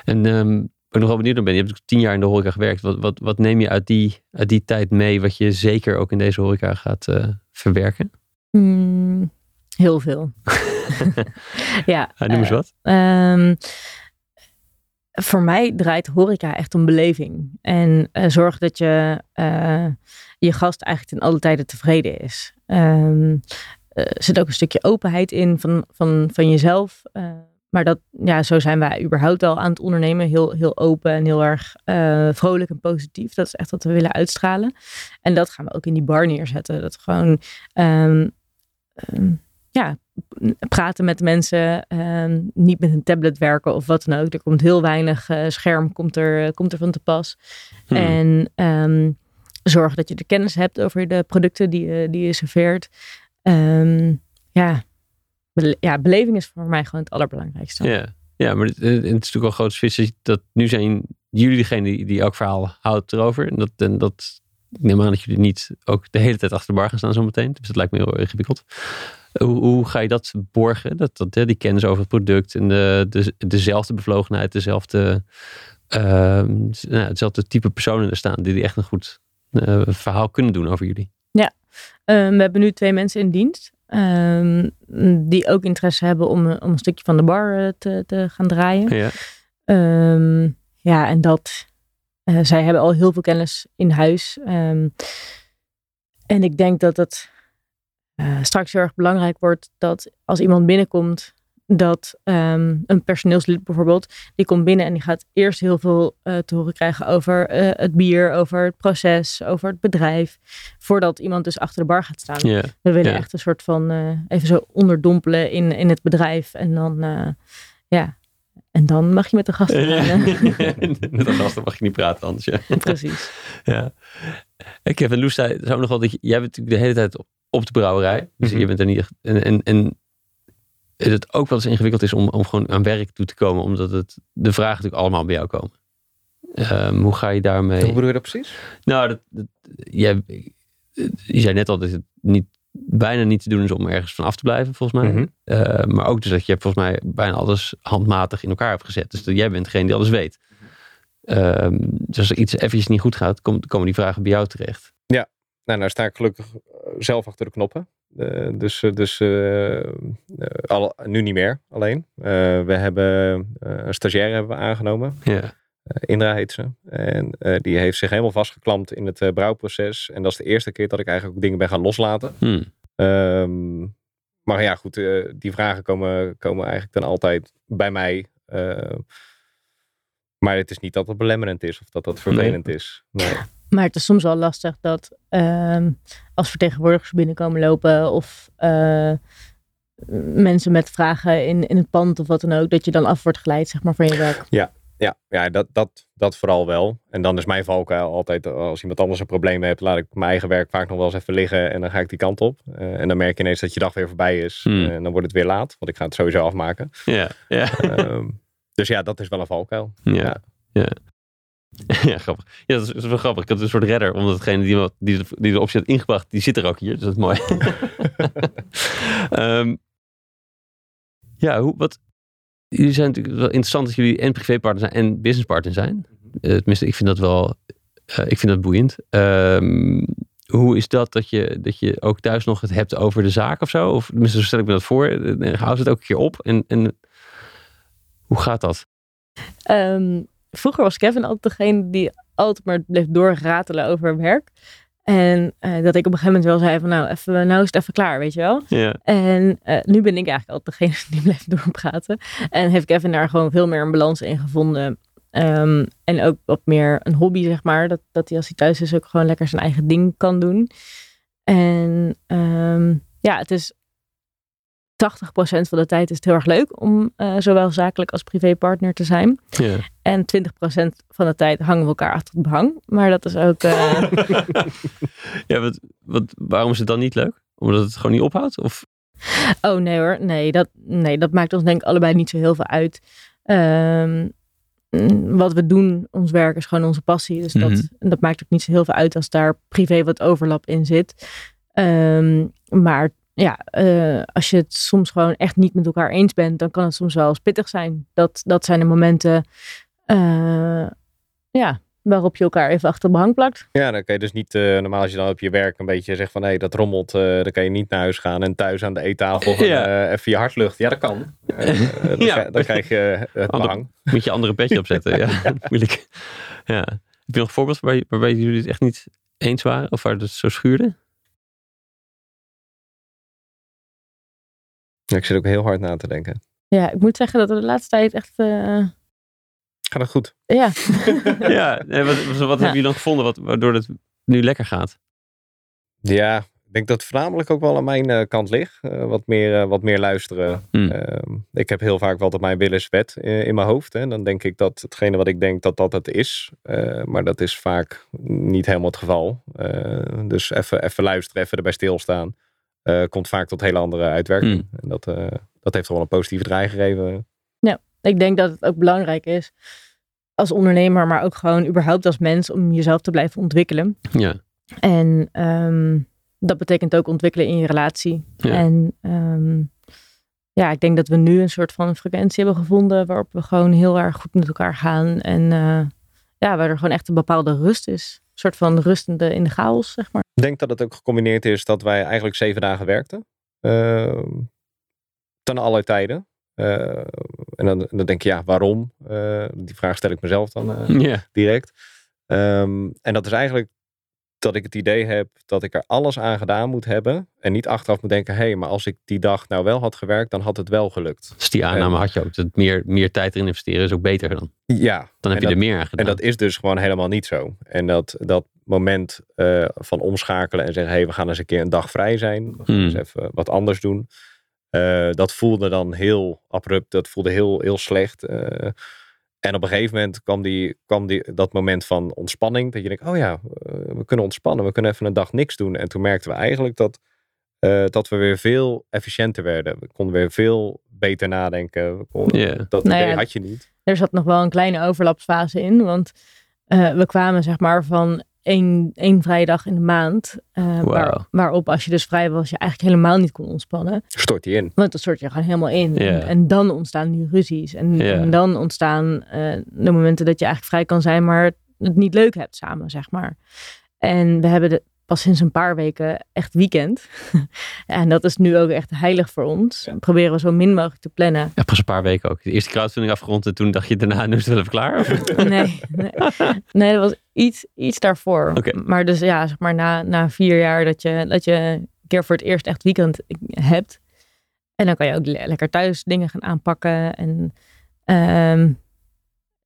En ehm ik nog wel benieuwd naar ben, je hebt tien jaar in de horeca gewerkt. Wat, wat, wat neem je uit die, uit die tijd mee, wat je zeker ook in deze horeca gaat eh, verwerken? Mm, heel veel. ja, noem eens eh, wat. Ehm, voor mij draait horeca echt om beleving. En eh, zorg dat je je gast eigenlijk ten alle tijden tevreden is. Ehm, er zit ook een stukje openheid in van, van, van jezelf. Eh, maar dat, ja, zo zijn wij überhaupt al aan het ondernemen. Heel, heel open en heel erg eh, vrolijk en positief. Dat is echt wat we willen uitstralen. En dat gaan we ook in die bar neerzetten. Dat gewoon ehm, ehm, ja, praten met mensen, ehm, niet met een tablet werken of wat dan ook. Er komt heel weinig eh, scherm komt er, komt er van te pas. Hmm. En ehm, zorg dat je de kennis hebt over de producten die, je- die je serveert. Ja, bele- ja, beleving is voor mij gewoon het allerbelangrijkste. Ja, ja maar het, het is natuurlijk wel groot vis. Dat nu zijn jullie degene die, die elk verhaal houdt erover. En dat, en dat, ik neem aan dat jullie niet ook de hele tijd achter de bar gaan staan zometeen. Dus dat lijkt me heel ingewikkeld. Hoe, hoe ga je dat borgen? Dat, dat, hè, die kennis over het product en de, de, dezelfde bevlogenheid, dezelfde, ehm, nou, hetzelfde type personen er staan die, die echt een goed eh, verhaal kunnen doen over jullie. Ehm, we hebben nu twee mensen in dienst. Ehm, die ook interesse hebben om, om een stukje van de bar eh, te, te gaan draaien. Ja, Ehm, ja, en dat. eh, zij hebben al heel veel kennis in huis. Ehm, en ik denk dat het eh, straks heel erg belangrijk wordt dat als iemand binnenkomt, dat ehm, een personeelslid bijvoorbeeld, die komt binnen en die gaat eerst heel veel eh, te horen krijgen over eh, het bier, over het proces, over het bedrijf, voordat iemand dus achter de bar gaat staan. We willen echt een soort van eh, even zo onderdompelen in, in het bedrijf. En dan, ja, en dan mag je met de gasten gaan. Met de gasten mag je niet praten anders. Ja. Precies. Ja. Kevin Loes zei zou nog wel dat jij bent natuurlijk de hele tijd op, op de brouwerij. Dus Mhm. je bent er niet echt. En, en, en het ook wel eens ingewikkeld is om, om gewoon aan werk toe te komen, omdat het, de vragen natuurlijk allemaal bij jou komen. Ehm, hoe ga je daarmee? Hoe bedoel je dat precies? Nou, dat, dat- jij, je zei net al dat het niet, bijna niet te doen is om ergens van af te blijven, volgens mij. Mhm. Eh, maar ook dus dat je volgens mij bijna alles handmatig in elkaar hebt gezet. Dus dat jij bent degene die alles weet. Ehm, dus als er iets eventjes niet goed gaat, kom- komen die vragen bij jou terecht. Nou, nou sta ik gelukkig eh, zelf achter de knoppen. Eh, dus eh, dus eh, al, nu niet meer alleen. We hebben een stagiaire hebben we aangenomen. Ja. Indra heet ze. En die heeft zich helemaal vastgeklampt in het brouwproces. En dat is de eerste keer dat ik eigenlijk ook dingen ben gaan loslaten. Hmm. Ehm, maar ja, goed, die vragen komen, komen eigenlijk dan altijd bij mij. Maar het is niet dat het belemmerend is of dat dat vervelend is. Nee. Maar het is soms wel lastig dat ehm, als vertegenwoordigers binnenkomen lopen of eh, mensen met vragen in, in het pand of wat dan ook, dat je dan af wordt geleid zeg maar, van je werk. Ja, ja dat, dat, dat vooral wel. En dan is mijn valkuil altijd, als iemand anders een probleem heeft, laat ik mijn eigen werk vaak nog wel eens even liggen en dan ga ik die kant op. Eh, en dan merk je ineens dat je dag weer voorbij is Hmm. Eh, en dan wordt het weer laat, want ik ga het sowieso afmaken. Ja, ja. Ehm, dus ja, dat is wel een valkuil. ja. ja. Ja, grappig. Ja, dat is, dat is wel grappig. Ik had een soort redder, omdat degene die, die, de, die de optie had ingebracht, die zit er ook hier. Dus dat is mooi. Ehm, ja, hoe, wat, jullie zijn natuurlijk wel interessant dat jullie en privépartner zijn en businesspartner zijn. Eh, tenminste, ik vind dat wel, eh, ik vind dat boeiend. Ehm, hoe is dat dat je, dat je ook thuis nog het hebt over de zaak of zo? Of tenminste, zo stel ik me dat voor. Eh, Houdt het ook een keer op? En, en hoe gaat dat? Ehm, vroeger was Kevin altijd degene die altijd maar bleef doorratelen over werk. En eh, dat ik op een gegeven moment wel zei van nou, even, nou is het even klaar, weet je wel. Ja, En eh, nu ben ik eigenlijk altijd degene die blijft doorpraten. En heeft Kevin daar gewoon veel meer een balans in gevonden. Ehm, en ook wat meer een hobby, zeg maar. Dat, dat hij als hij thuis is ook gewoon lekker zijn eigen ding kan doen. En ehm, ja, het is 80% van de tijd is het heel erg leuk om eh, zowel zakelijk als privépartner te zijn. En 20% van de tijd hangen we elkaar achter het behang. Maar dat is ook... eh, ja wat, wat, waarom is het dan niet leuk? Omdat het gewoon niet ophoudt? Of? Oh nee hoor, nee dat, nee, dat maakt ons denk ik allebei niet zo heel veel uit. Ehm, wat we doen, ons werk is gewoon onze passie. Dus dat, Mhm. dat maakt ook niet zo heel veel uit als daar privé wat overlap in zit. Ehm, maar ja, eh, als je het soms gewoon echt niet met elkaar eens bent, dan kan het soms wel eens pittig zijn. Dat, dat zijn de momenten eh, ja, waarop je elkaar even achter de behang plakt. Ja, dan kan je dus niet, eh, normaal als je dan op je werk een beetje zegt van hé, dat rommelt, eh, dan kan je niet naar huis gaan en thuis aan de eettafel Ja. eh, even je hart luchten. Ja, dat kan. Dan, Ja. krijg- dan krijg je het Ander- behang. Moet je andere petje opzetten? ja, moeilijk. Ja. Heb je nog een voorbeeld waarbij, waarbij jullie het echt niet eens waren? Of waar het zo schuurde? Ik zit ook heel hard na te denken. Ja, ik moet zeggen dat we de laatste tijd echt. eh, Gaat het goed? ja. ja, wat, wat, wat hebben jullie dan gevonden wat, waardoor het nu lekker gaat? Ja, ik denk dat het voornamelijk ook wel aan mijn eh, kant ligt. Eh, wat, meer, eh, wat meer luisteren. Hmm. Ehm, ik heb heel vaak wel dat mijn wil is wet eh, in mijn hoofd. Hè. Dan denk ik dat hetgene wat ik denk dat dat het is. Eh, maar dat is vaak niet helemaal het geval. Eh, dus even, even luisteren, even erbij stilstaan. Eh, komt vaak tot hele andere uitwerking. Hmm. En dat, eh, dat heeft toch wel een positieve draai gegeven. Ik denk dat het ook belangrijk is als ondernemer, maar ook gewoon überhaupt als mens om jezelf te blijven ontwikkelen. Ja, En ehm, dat betekent ook ontwikkelen in je relatie. Ja. En ehm, ja, ik denk dat we nu een soort van frequentie hebben gevonden waarop we gewoon heel erg goed met elkaar gaan. En eh, ja, waar er gewoon echt een bepaalde rust is. Een soort van rustende in de chaos, zeg maar. Ik denk dat het ook gecombineerd is dat wij eigenlijk zeven dagen werkten. Ehm ten alle tijden. Eh, en dan, dan denk je, ja, waarom? Eh, die vraag stel ik mezelf dan eh, direct. Ehm, en dat is eigenlijk dat ik het idee heb dat ik er alles aan gedaan moet hebben. En niet achteraf moet denken, hé, hey, maar als ik die dag nou wel had gewerkt, dan had het wel gelukt. Dus die aanname En- had je ook. Dat meer, meer tijd erin investeren is ook beter dan. Ja, Dan heb En je dat- er meer aan En gedaan. dat is dus gewoon helemaal niet zo. En dat, dat moment eh, van omschakelen en zeggen: hé, hey, we gaan eens een keer een dag vrij zijn. We gaan Hmm. eens even wat anders doen. Eh, dat voelde dan heel abrupt. Dat voelde heel, heel slecht. Eh, en op een gegeven moment kwam, die, kwam die, dat moment van ontspanning. Dat je denkt: oh ja, eh, we kunnen ontspannen. We kunnen even een dag niks doen. En toen merkten we eigenlijk dat, eh, dat we weer veel efficiënter werden. We konden weer veel beter nadenken. We konden, Ja. Dat Nou idee ja, had je niet. Er zat nog wel een kleine overlapsfase in, want eh, we kwamen zeg maar van één, één vrije dag in de maand. waar- Wauw. waarop als je dus vrij was, je eigenlijk helemaal niet kon ontspannen. Stort die in. Want dan stort je gewoon helemaal in. En, en dan ontstaan die ruzies. En, dan ontstaan eh, de momenten dat je eigenlijk vrij kan zijn, maar het niet leuk hebt samen, zeg maar. En we hebben de, pas sinds een paar weken echt weekend. en dat is nu ook echt heilig voor ons. Proberen we zo min mogelijk te plannen. Ja, pas een paar weken ook. De eerste crowdfunding afgerond en toen dacht je daarna, nu is het wel even klaar. Nee, nee, nee, dat was iets, iets daarvoor. Maar dus ja, zeg maar na, na vier jaar dat je, dat je een keer voor het eerst echt weekend hebt. En dan kan je ook le- lekker thuis dingen gaan aanpakken. En ehm,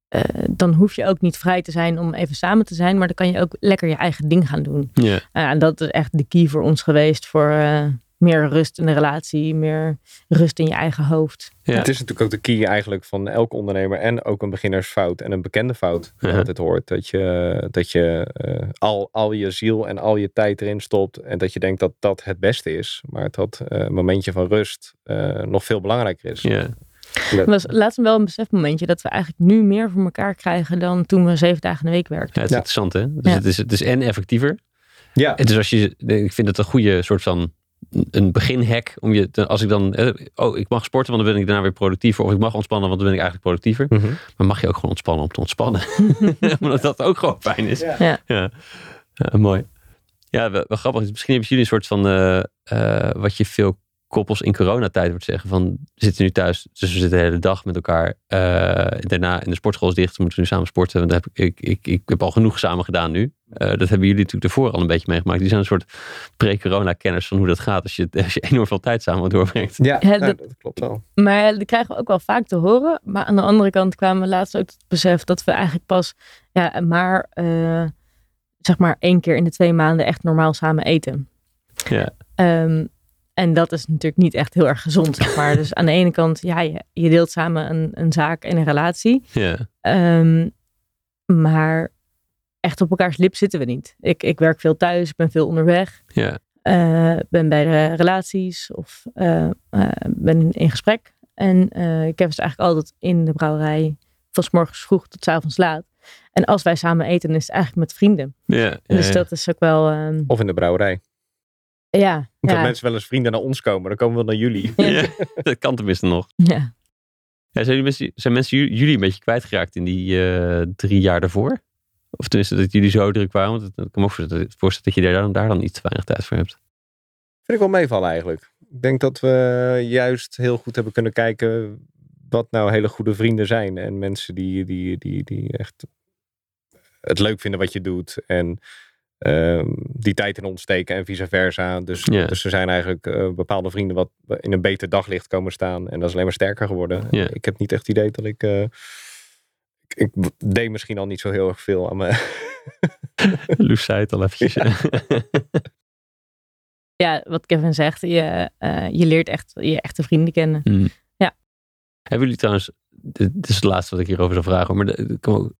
eh, dan hoef je ook niet vrij te zijn om even samen te zijn. Maar dan kan je ook lekker je eigen ding gaan doen. Ja. En dat is echt de key voor ons geweest. Voor eh, meer rust in de relatie. Meer rust in je eigen hoofd. Ja. Het is natuurlijk ook de key eigenlijk van elke ondernemer en ook een beginnersfout en een bekende fout Ja. altijd hoort. Dat je, dat je eh, al, al je ziel en al je tijd erin stopt en dat je denkt dat dat het beste is. Maar dat eh, een momentje van rust eh, nog veel belangrijker is. Ja. Het was laatst wel een besefmomentje dat we eigenlijk nu meer voor elkaar krijgen dan toen we zeven dagen in de week werkten. Ja, het is Ja. interessant hè. Dus Ja. het, is, het is en effectiever. Ja, Het is als je, ik vind het een goede soort van een beginhack om je, te- als ik dan, oh ik mag sporten, want dan ben ik daarna weer productiever. Of ik mag ontspannen, want dan ben ik eigenlijk productiever. Mhm. Maar mag je ook gewoon ontspannen om te ontspannen? Omdat dat ook gewoon fijn is. Ja. Ja. ja. Ja, mooi. Ja, wel, wel grappig. Misschien hebben jullie een soort van, eh, eh, wat je veel koppels in coronatijd wordt zeggen. Van, we zitten nu thuis, dus we zitten de hele dag met elkaar. Eh, daarna in de sportschool is dicht, we moeten nu samen sporten. Want heb ik, ik, ik, ik heb al genoeg samen gedaan nu. Eh, dat hebben jullie natuurlijk ervoor al een beetje meegemaakt. Die zijn een soort pre-corona kenners van hoe dat gaat als je, als je enorm veel tijd samen doorbrengt. ja, Ja, dat- dat klopt wel. Maar dat krijgen we ook wel vaak te horen. Maar aan de andere kant kwamen we laatst ook tot het besef dat we eigenlijk pas ja, maar, eh, zeg maar één keer in de twee maanden echt normaal samen eten. Ja. Ehm, en dat is natuurlijk niet echt heel erg gezond, zeg maar. Dus aan de ene kant, ja, je, je deelt samen een, een zaak en een relatie. Ja. Ehm, maar echt op elkaars lip zitten we niet. Ik, ik werk veel thuis, ik ben veel onderweg. Ja. eh, ben bij de relaties of eh, eh, ben in gesprek. En eh Kevin is eigenlijk altijd in de brouwerij van 's morgens vroeg tot 's avonds laat. En als wij samen eten, is het eigenlijk met vrienden. Ja, ja, Dus ja. dat is ook wel, ehm, Of in de brouwerij. ja. Dat ja, mensen wel eens vrienden naar ons komen. Dan komen we naar jullie. Ja, dat kan tenminste nog. ja. Ja, zijn, jullie mensen, zijn mensen jullie, een beetje kwijtgeraakt in die eh, drie jaar daarvoor? Of tenminste dat jullie zo druk waren? Want het- ik kan me ook voorstellen dat je daar dan, daar dan iets te weinig tijd voor hebt. Vind ik wel meevallen eigenlijk. Ik denk dat we juist heel goed hebben kunnen kijken wat nou hele goede vrienden zijn. En mensen die, die, die, die echt het leuk vinden wat je doet. En ehm, die tijd in ons steken en vice versa. Dus, Ja. dus er zijn eigenlijk eh, bepaalde vrienden wat in een beter daglicht komen staan. En dat is alleen maar sterker geworden. Ik heb niet echt het idee dat ik... eh, ik, deed misschien al niet zo heel erg veel aan mijn... Loes zei het al eventjes. ja, wat Kevin zegt, je, eh, je leert echt je echte vrienden kennen. Hmm. Ja. Hebben jullie trouwens, dit, is het laatste wat ik hierover zou vragen, maar ook-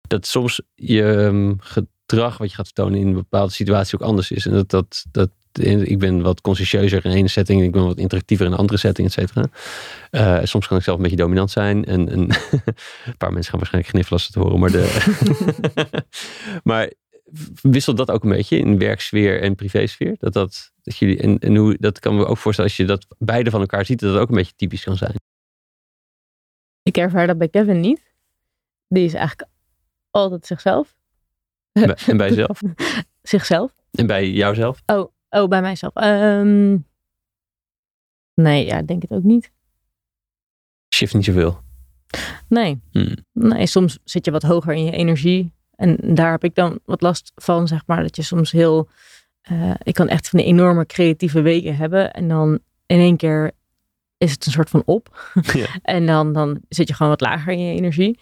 dat soms je ehm, gedrag wat je gaat vertonen in een bepaalde situatie ook anders is. En dat, dat, dat ik ben wat conscientieuzer in ene setting en ik ben wat interactiever in een andere setting, et cetera. Eh, soms kan ik zelf een beetje dominant zijn en, en een paar mensen gaan waarschijnlijk gniffelen als ze het horen, maar, de, maar wisselt dat ook een beetje in werksfeer en privésfeer? Dat, dat, dat jullie, en, en hoe, dat kan me ook voorstellen als je dat beide van elkaar ziet, dat het ook een beetje typisch kan zijn. Ik ervaar dat bij Kevin niet. Die is eigenlijk altijd zichzelf. En bij jezelf? Zichzelf. En bij jouzelf? Oh, oh bij mijzelf. Ehm, nee, ja, denk het ook niet. Shift niet zoveel. Nee. Hmm. nee, soms zit je wat hoger in je energie. En daar heb ik dan wat last van, zeg maar. Dat je soms heel... eh, ik kan echt van die enorme creatieve weken hebben. En dan in één keer is het een soort van op. Ja. En dan, dan zit je gewoon wat lager in je energie.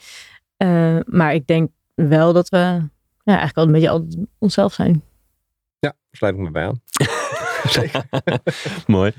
Eh, maar ik denk wel dat we ja, eigenlijk al een beetje altijd onszelf zijn. Sluit ik me bij aan. Zeker. Mooi.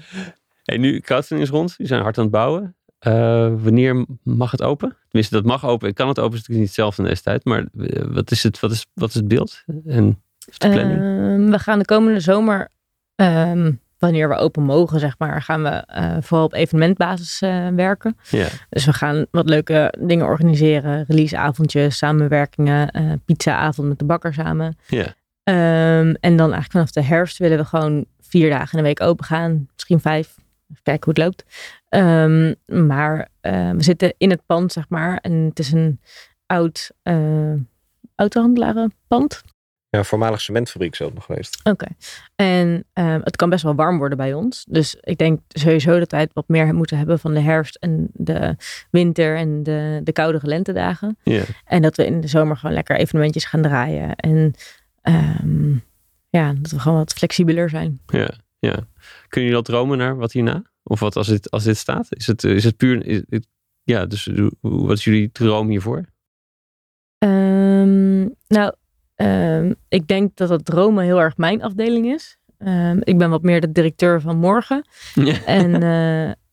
Hey, nu, crowdfunding is rond. Jullie zijn hard aan het bouwen. Eh, wanneer mag het open? Tenminste, dat mag open. Kan het open? Is natuurlijk niet hetzelfde in deze tijd. Maar eh, wat is het, wat is, wat is het beeld? En de planning? Ehm, we gaan de komende zomer, ehm, wanneer we open mogen, zeg maar, gaan we eh, vooral op evenementbasis eh, werken. ja. Dus we gaan wat leuke dingen organiseren. Releaseavondjes, samenwerkingen, eh pizzaavond met de bakker samen. Ja. Ehm, en dan eigenlijk vanaf de herfst willen we gewoon vier dagen in de week open gaan. Misschien vijf. Even kijken hoe het loopt. Ehm, maar eh, we zitten in het pand, zeg maar. En het is een oud uh, autohandelarenpand. Ja, voormalig cementfabriek nog geweest. Oké. En um, het kan best wel warm worden bij ons. Dus ik denk sowieso dat wij het wat meer moeten hebben van de herfst en de winter en de, de koudere lentedagen. Yeah. En dat we in de zomer gewoon lekker evenementjes gaan draaien. En um, ja, dat we gewoon wat flexibeler zijn. Ja, ja. Kunnen jullie al dromen naar wat hierna? Of wat als dit, als dit staat? Is het, is het puur... Is het, ja, dus wat is jullie droom hiervoor? Um, nou, Um, ik denk dat dat dromen heel erg mijn afdeling is. Um, ik ben wat meer de directeur van morgen. Ja. En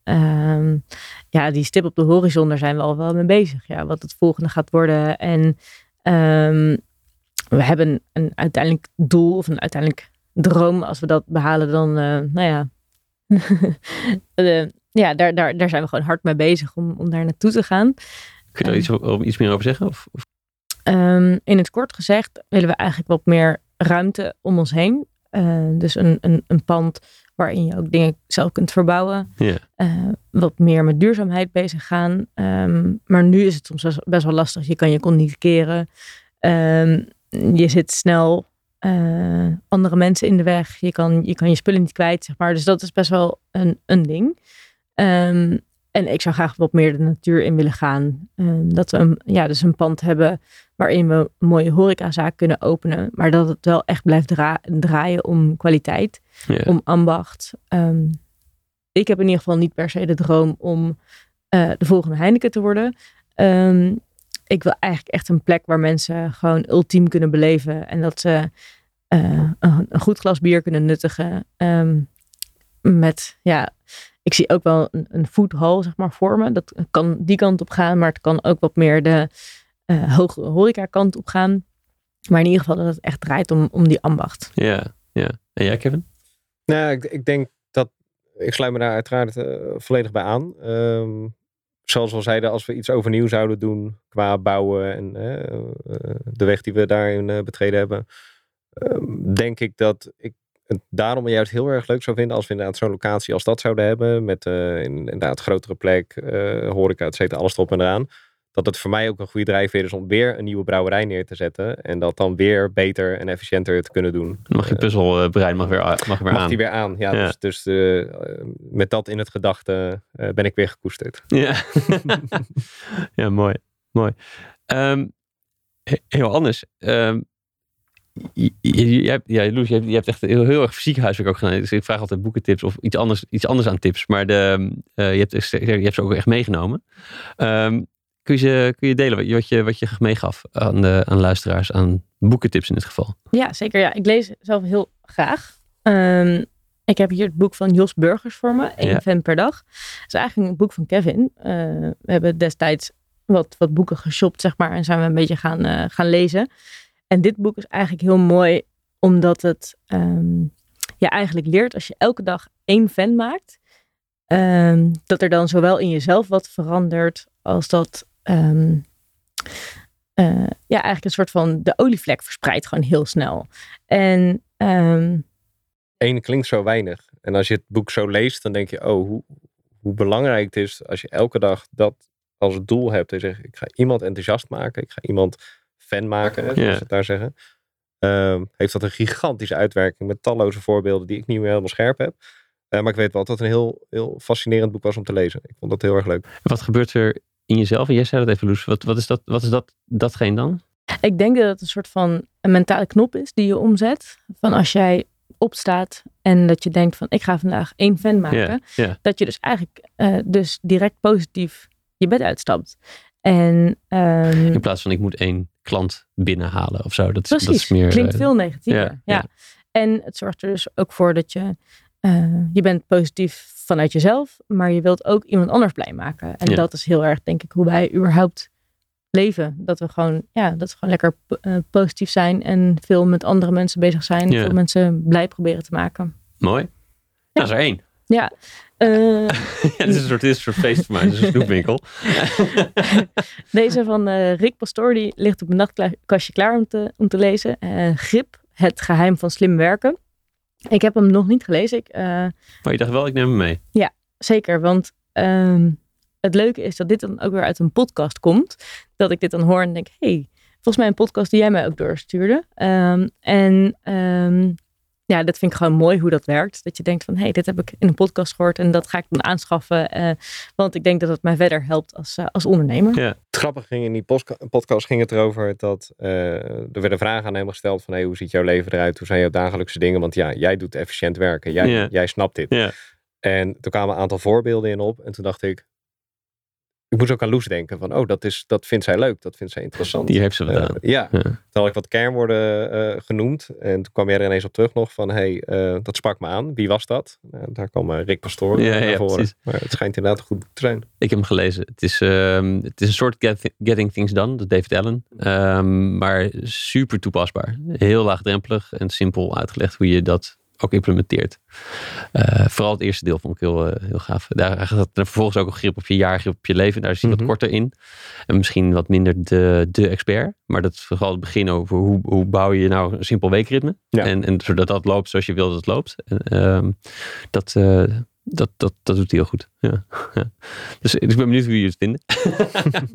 uh, um, ja, die stip op de horizon, daar zijn we al wel mee bezig. Ja, wat het volgende gaat worden. En we hebben een uiteindelijk doel of een uiteindelijk droom. Als we dat behalen, dan, uh, nou ja. uh, ja, daar, daar, daar zijn we gewoon hard mee bezig om, om daar naartoe te gaan. Kun je daar iets, iets meer over zeggen? Of, of? Um, in het kort gezegd willen we eigenlijk wat meer ruimte om ons heen. Uh, dus een, een, een, pand waarin je ook dingen zelf kunt verbouwen. Yeah. Uh, wat meer met duurzaamheid bezig gaan. Um, maar nu is het soms best wel lastig. Je kan je kon niet keren. Um, je zit snel uh, andere mensen in de weg. Je kan, je kan je spullen niet kwijt, zeg maar. Dus dat is best wel een, een ding. En ik zou graag wat meer de natuur in willen gaan. Um, dat we een, ja, dus een pand hebben waarin we een mooie horecazaak kunnen openen. Maar dat het wel echt blijft dra draaien om kwaliteit, yeah. om ambacht. Um, ik heb in ieder geval niet per se de droom om uh, de volgende Heineken te worden. Um, ik wil eigenlijk echt een plek waar mensen gewoon ultiem kunnen beleven. En dat ze uh, een, een, goed glas bier kunnen nuttigen. met, ja, ik zie ook wel een, een foodhall, zeg maar, vormen. Dat kan die kant op gaan, maar het kan ook wat meer de uh, hogere horeca kant op gaan. Maar in ieder geval dat het echt draait om, om die ambacht. Ja, ja. En jij, Kevin? Nou, ik, ik denk dat, ik sluit me daar uiteraard eh, volledig bij aan. Ehm, zoals we al zeiden, als we iets overnieuw zouden doen qua bouwen en eh, de weg die we daarin eh, betreden hebben, ehm, denk ik dat ik het daarom juist heel erg leuk zou vinden als we inderdaad zo'n locatie als dat zouden hebben, met eh, in- inderdaad grotere plek, horeca, et cetera, alles erop en eraan. Dat het voor mij ook een goede drijfveer is om weer een nieuwe brouwerij neer te zetten. En dat dan weer beter en efficiënter te kunnen doen. Mag je puzzelbrein mag weer, mag weer Mag aan. die weer aan. Ja, Ja. Dus, dus eh, eh, met dat in het gedachte eh, ben ik weer gekoesterd. Ja, ja mooi. mooi. Ehm, he- heel anders. Ehm, je, je, je hebt, ja, Loes, je hebt, je hebt echt heel, heel erg fysiek huiswerk ook gedaan. Dus ik vraag altijd boekentips of iets anders, iets anders aan tips. Maar de, eh, je, hebt, je hebt ze ook echt meegenomen. Ehm, kun, je, kun je delen wat je, wat je, wat je meegaf aan, de, aan luisteraars, aan boekentips in dit geval? Ja, zeker. Ja, ik lees zelf heel graag. Ehm, ik heb hier het boek van Jos Burgers voor me, één Ja. fan per dag. Het is eigenlijk een boek van Kevin. Eh, we hebben destijds wat, wat boeken geshopt, zeg maar, en zijn we een beetje gaan, eh, gaan lezen. En dit boek is eigenlijk heel mooi, omdat het ehm, je eigenlijk leert als je elke dag één fan maakt, ehm, dat er dan zowel in jezelf wat verandert, als dat ehm, eh, ja, eigenlijk een soort van de olievlek verspreidt gewoon heel snel. En ehm, Eén klinkt zo weinig. En als je het boek zo leest, dan denk je, oh, hoe, hoe belangrijk het is als je elke dag dat als doel hebt. En je zegt, ik ga iemand enthousiast maken. Ik ga iemand fan maken, zoals ze het daar zeggen. Ehm, heeft dat een gigantische uitwerking met talloze voorbeelden die ik niet meer helemaal scherp heb. Eh, maar ik weet wel dat het een heel, heel fascinerend boek was om te lezen. Ik vond dat heel erg leuk. Wat gebeurt er in jezelf? En jij zei dat even, Loes. Wat, wat is, dat, wat is dat, datgene dan? ik denk dat het een soort van een mentale knop is die je omzet. Van als jij opstaat en dat je denkt van ik ga vandaag één fan maken. Dat je dus eigenlijk eh, dus direct positief je bed uitstapt. En ehm, In plaats van ik moet één klant binnenhalen of zo. Dat, Precies, dat is meer... klinkt eh, veel negatiever. ja. En het zorgt er dus ook voor dat je, eh, je bent positief vanuit jezelf, maar je wilt ook iemand anders blij maken. En Ja. dat is heel erg, denk ik, hoe wij überhaupt leven. Dat we gewoon, ja, dat we gewoon lekker eh, positief zijn en veel met andere mensen bezig zijn. Ja. Veel mensen blij proberen te maken. Mooi. Nou, is er één. Ja, Ja, dit, is een soort, dit is een soort feest voor mij. Dit is een snoepwinkel. Deze van eh, Rick Pastoor, die ligt op mijn nachtkastje klaar om te, om te lezen. Grip, het geheim van slim werken. Ik heb hem nog niet gelezen. Ik, eh, Maar je dacht wel, ik neem hem mee. zeker, want ehm, het leuke is dat dit dan ook weer uit een podcast komt. Dat ik dit dan hoor en denk, hey, volgens mij een podcast die jij mij ook doorstuurde. Ehm, en ehm, ja, dat vind ik gewoon mooi hoe dat werkt. Dat je denkt van, hey, dit heb ik in een podcast gehoord en dat ga ik dan aanschaffen. eh, want ik denk dat het mij verder helpt als, eh, als ondernemer. Ja. Het grappige ging in die podcast ging het erover dat eh, er werden vragen aan hem gesteld van hey, hoe ziet jouw leven eruit? Hoe zijn jouw dagelijkse dingen? Want ja, jij doet efficiënt werken. Jij, Ja. jij snapt dit. Ja. En toen kwamen een aantal voorbeelden in op. En toen dacht ik, ik moest ook aan Loes denken van oh, dat, is, dat vindt zij leuk. Dat vindt zij interessant. Die heeft ze Eh, aan. ja, Ja. toen had ik wat kernwoorden eh, genoemd. En toen kwam jij er ineens op terug nog van hey, eh, dat sprak me aan. Wie was dat? Daar kwam Rick Pastoor Ja, naar ja, voren. precies. Maar het schijnt inderdaad een goed boek te zijn. Ik heb hem gelezen. Het is, ehm, het is een soort Get- Getting Things Done, dat David Allen. Ehm, maar super toepasbaar. Heel laagdrempelig en simpel uitgelegd hoe je dat ook implementeert. Eh, vooral het eerste deel vond ik heel, eh, heel gaaf. Daar gaat er vervolgens ook een grip op je jaar, grip op je leven. Daar zie je Mhm. wat korter in. En misschien wat minder de, de expert. Maar dat is vooral het begin over hoe, hoe bouw je nou een simpel weekritme. Ja. En, en zodat dat loopt zoals je wil dat het loopt. En, ehm, dat, eh, dat, dat, dat doet hij heel goed. Ja. Ja. Dus, dus ik ben benieuwd hoe jullie het vinden.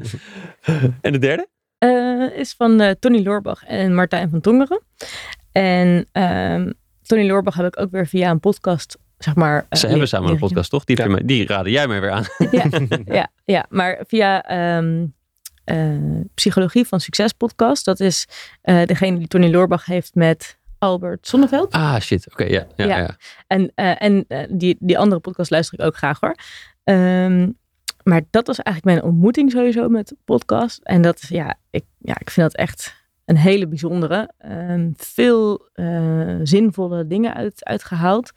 en de derde? Eh, is van Tony Loorbach en Martijn van Tongeren. En ehm, Tony Loorbach heb ik ook weer via een podcast, zeg maar. eh, Ze hebben samen een podcast, toch? Die, Ja. die raden jij mij weer aan. Ja, ja, ja, maar via ehm, eh, Psychologie van Succes podcast. Dat is eh, degene die Tony Loorbach heeft met Albert Sonneveld. Ah, shit. Oké, ja. Ja, Ja. ja. En, eh, en die, die andere podcast luister ik ook graag hoor. Ehm, maar dat was eigenlijk mijn ontmoeting sowieso met podcast. En dat is, ja, ik, ja, ik vind dat echt een hele bijzondere. Ehm, veel eh, zinvolle dingen uit, uitgehaald.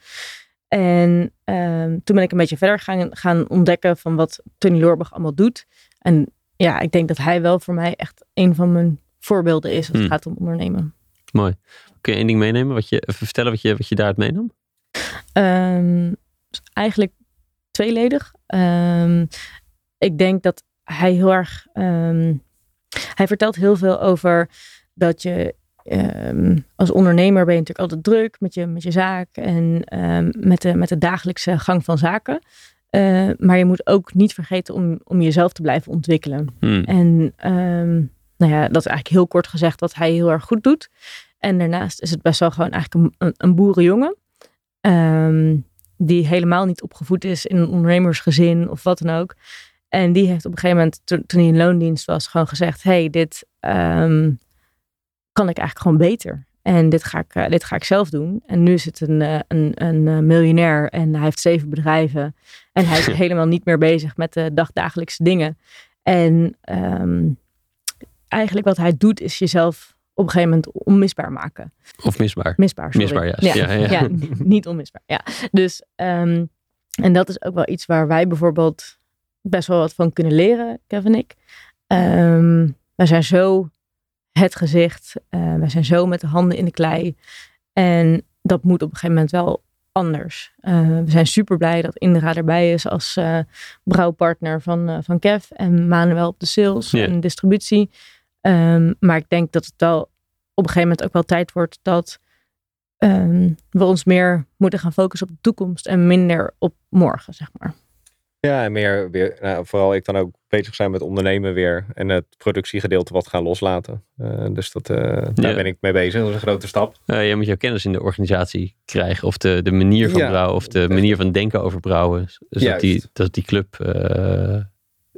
En ehm, toen ben ik een beetje verder gaan, gaan ontdekken van wat Tony Loorbach allemaal doet. En ja, ik denk dat hij wel voor mij echt een van mijn voorbeelden is als het Hmm. gaat om ondernemen. Mooi. Kun je één ding meenemen? Wat je, even vertellen wat je, wat je daaruit meenam? Ehm, eigenlijk tweeledig. Ik denk dat hij heel erg. hij vertelt heel veel over dat je. ehm, als ondernemer ben je natuurlijk altijd druk met je, met je zaak en ehm, met, de, met de dagelijkse gang van zaken. Eh, maar je moet ook niet vergeten om, om jezelf te blijven ontwikkelen. Hmm. En ehm, nou ja, dat is eigenlijk heel kort gezegd wat hij heel erg goed doet. En daarnaast is het best wel gewoon eigenlijk een, een, boerenjongen. die helemaal niet opgevoed is in een ondernemersgezin of wat dan ook. En die heeft op een gegeven moment, to- toen hij in loondienst was, gewoon gezegd: hey, dit kan ik eigenlijk gewoon beter. En dit ga ik, eh, dit ga ik zelf doen. En nu is het een, eh, een, een eh, miljonair en hij heeft zeven bedrijven. En hij is helemaal niet meer bezig met de dagdagelijkse dingen. En ehm, eigenlijk wat hij doet is jezelf op een gegeven moment onmisbaar maken. Of misbaar. Misbaar, sorry. Misbaar. Ja, ja. ja, niet onmisbaar. Ja. Dus, ehm, en dat is ook wel iets waar wij bijvoorbeeld best wel wat van kunnen leren, Kevin en ik. Ehm, wij zijn zo het gezicht. eh wij zijn zo met de handen in de klei. En dat moet op een gegeven moment wel anders. Eh, we zijn super blij dat Indra erbij is als eh, brouwpartner van, van Kev. En Manuel op de sales en distributie. Ehm, maar ik denk dat het wel op een gegeven moment ook wel tijd wordt dat ehm, we ons meer moeten gaan focussen op de toekomst en minder op morgen, zeg maar. Ja, en meer weer, nou, vooral ik dan ook bezig zijn met ondernemen weer. En het productiegedeelte wat gaan loslaten. Eh, dus dat, eh, daar ben ik mee bezig. Dat is een grote stap. Eh, je moet jouw kennis in de organisatie krijgen. Of de, de manier van Ja. brouwen. Of de manier van denken over brouwen. Dus dat die, dat die club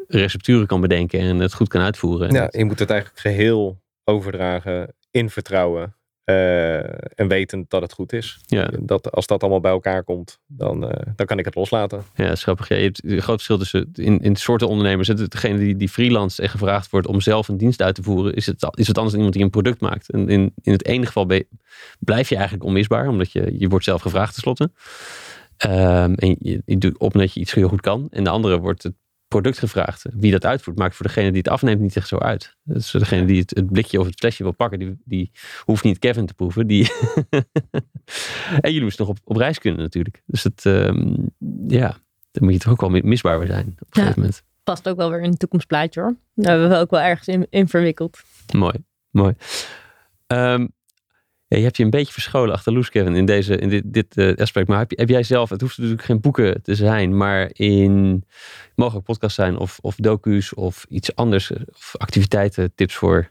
recepturen kan bedenken. En het goed kan uitvoeren. En Ja, dat- je moet het eigenlijk geheel overdragen in vertrouwen. Eh, en wetend dat het goed is. ja. Dat, als dat allemaal bij elkaar komt, dan, eh, dan kan ik het loslaten. Ja, dat is grappig. Ja, je hebt een groot verschil tussen in, in soorten ondernemers. Het- Degene die, die freelance en gevraagd wordt om zelf een dienst uit te voeren, is het, is het anders dan iemand die een product maakt. En in, in het ene geval je- blijf je eigenlijk onmisbaar, omdat je, je wordt zelf gevraagd tenslotte. Ehm en je, je doet op omdat je iets heel goed kan. En de andere wordt het product gevraagd. Wie dat uitvoert, maakt voor degene die het afneemt niet echt zo uit. Dus degene die het, het blikje of het flesje wil pakken, die, die hoeft niet Kevin te proeven. Die en jullie moesten nog op, op reis kunnen natuurlijk. Dus het, ehm, ja, dan moet je toch ook wel mi- misbaar zijn op een Ja. gegeven moment. Past ook wel weer in het toekomstplaatje hoor. Daar hebben we ook wel ergens in, in verwikkeld. Mooi, mooi. Ehm, ja, je hebt je een beetje verscholen achter Loes, Kevin, in, deze, in dit, dit eh, aspect. Maar heb, jij zelf, het hoeft natuurlijk geen boeken te zijn, maar in, mogen ook podcasts zijn of, of docu's of iets anders, of activiteiten, tips voor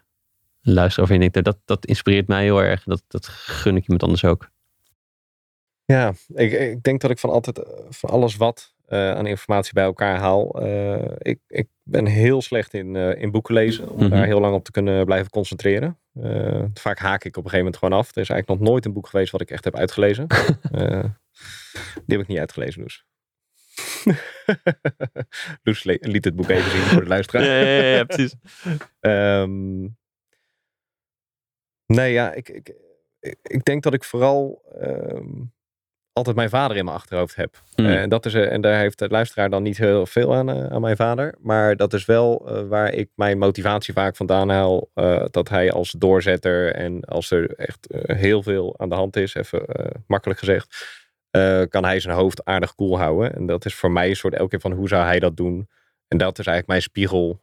luisteraar waarvan je denkt, nou, dat, dat inspireert mij heel erg. Dat, dat gun ik iemand anders ook. Ja, ik, ik denk dat ik van altijd eh, van alles wat eh, aan informatie bij elkaar haal. Ik, ik ben heel slecht in, in boeken lezen, om Mhm. daar heel lang op te kunnen blijven concentreren. Eh, vaak haak ik op een gegeven moment gewoon af. Er is eigenlijk nog nooit een boek geweest wat ik echt heb uitgelezen. Eh, die heb ik niet uitgelezen, Loes. Loes liet het boek even zien voor de luisteraar. Ja, ja, ja, ja, precies. Ehm, nee, ja, ik, ik, ik- ik denk dat ik vooral ehm, altijd mijn vader in mijn achterhoofd heb. Hmm. Eh, en, dat is, eh, en daar heeft de luisteraar dan niet heel veel aan, eh, aan mijn vader. Maar dat is wel waar ik mijn motivatie vaak vandaan haal. dat hij als doorzetter en als er echt heel veel aan de hand is, even makkelijk gezegd, kan hij zijn hoofd aardig koel houden. En dat is voor mij een soort elke keer van hoe zou hij dat doen? En dat is eigenlijk mijn spiegel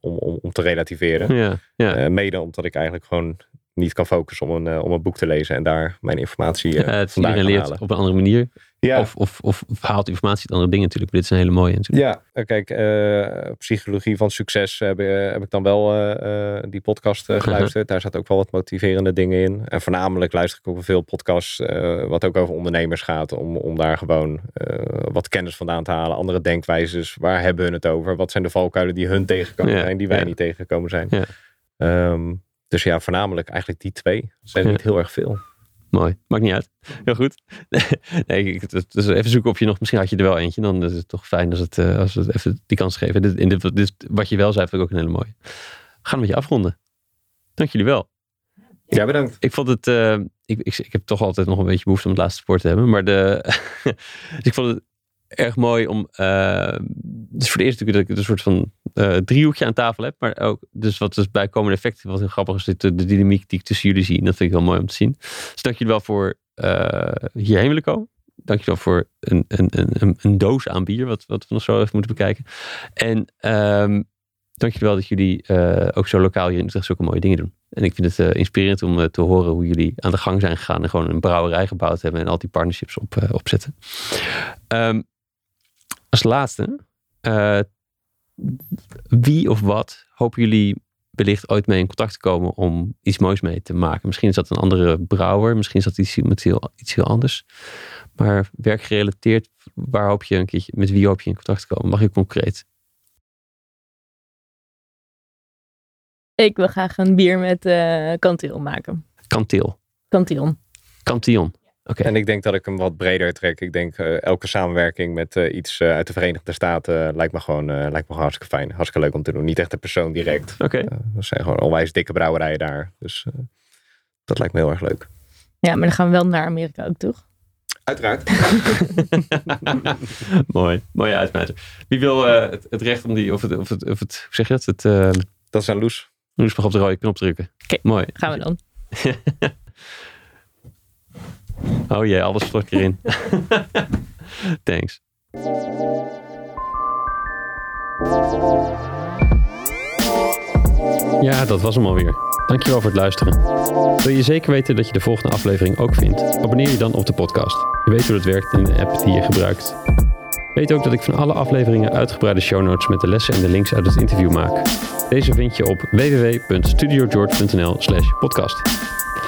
om, om, om te relativeren. Ja, ja. Mede omdat ik eigenlijk gewoon niet kan focussen om een, eh, om een boek te lezen en daar mijn informatie Ja, eh het iedereen leert halen. op een andere manier. Ja, Of, of, of haalt informatie uit andere dingen natuurlijk. Maar dit is een hele mooie natuurlijk. ja eh, kijk, psychologie van succes heb, heb ik dan wel die podcast geluisterd. Daar zat ook wel wat motiverende dingen in. En voornamelijk luister ik ook veel podcasts wat ook over ondernemers gaat. Om, om daar gewoon wat kennis vandaan te halen. Andere denkwijzes. Waar hebben hun het over? Wat zijn de valkuilen die hun tegengekomen Ja, zijn, die wij ja. niet tegengekomen zijn? Ja. Ehm, dus ja, voornamelijk eigenlijk die twee. Zijn niet heel erg veel. Mooi, maakt niet uit. Heel goed. Nee, dus even zoeken of je nog, misschien had je er wel eentje. Dan is het toch fijn als, het, eh, als we het even die kans geven. Dit, in dit, dit, wat je wel zei, vind ik ook een hele mooie. We gaan met je afronden. Dank jullie wel. Ja, bedankt. Ik vond het, eh, ik, ik, ik heb toch altijd nog een beetje behoefte om het laatste sport te hebben. Maar de, dus ik vond het erg mooi om, dus voor de eerste natuurlijk dat ik een soort van eh, driehoekje aan tafel heb. Maar ook, dus wat dus bijkomende effecten, wat heel grappig is, de, dynamiek die ik tussen jullie zie. Dat vind ik wel mooi om te zien. Dus dank jullie wel voor eh, hierheen willen komen. dankjewel voor een, een, een, een doos aan bier, wat, wat we nog zo even moeten bekijken. En um, dankjewel dat jullie ook zo lokaal hier in Utrecht zulke mooie dingen doen. En ik vind het inspirerend om te horen hoe jullie aan de gang zijn gegaan en gewoon een brouwerij gebouwd hebben en al die partnerships op, opzetten. Um, als laatste, wie of wat hopen jullie wellicht ooit mee in contact te komen om iets moois mee te maken. Misschien is dat een andere brouwer, misschien is dat iets, met heel, iets heel anders. Maar werkgerelateerd, waar hoop je een keertje, met wie hoop je in contact te komen? Mag je concreet? Ik wil graag een bier met uh, kanteel maken. Kanteel? Kantion. Kantion. Okay. En ik denk dat ik hem wat breder trek. Ik denk uh, elke samenwerking met uh, iets uh, uit de Verenigde Staten lijkt me gewoon lijkt me gewoon hartstikke fijn. Hartstikke leuk om te doen. Niet echt de persoon direct. Oké. Okay. we zijn gewoon onwijs dikke brouwerijen daar. Dus dat lijkt me heel erg leuk. Ja, maar dan gaan we wel naar Amerika ook, toch? Uiteraard. Mooi. Mooie uitsmijter. Wie wil het, het, recht om die, of het, of het, of het hoe zeg je het? het dat is aan Loes. Loes mag op de rode knop drukken. Oké, Mooi. gaan we dan. Oh jee, alles vlot erin. Thanks. Ja, dat was hem alweer. Dankjewel voor het luisteren. Wil je zeker weten dat je de volgende aflevering ook vindt? Abonneer je dan op de podcast. Je weet hoe het werkt in de app die je gebruikt. Weet ook dat ik van alle afleveringen uitgebreide show notes met de lessen en de links uit het interview maak. Deze vind je op www.studiogeorge.nl slash podcast.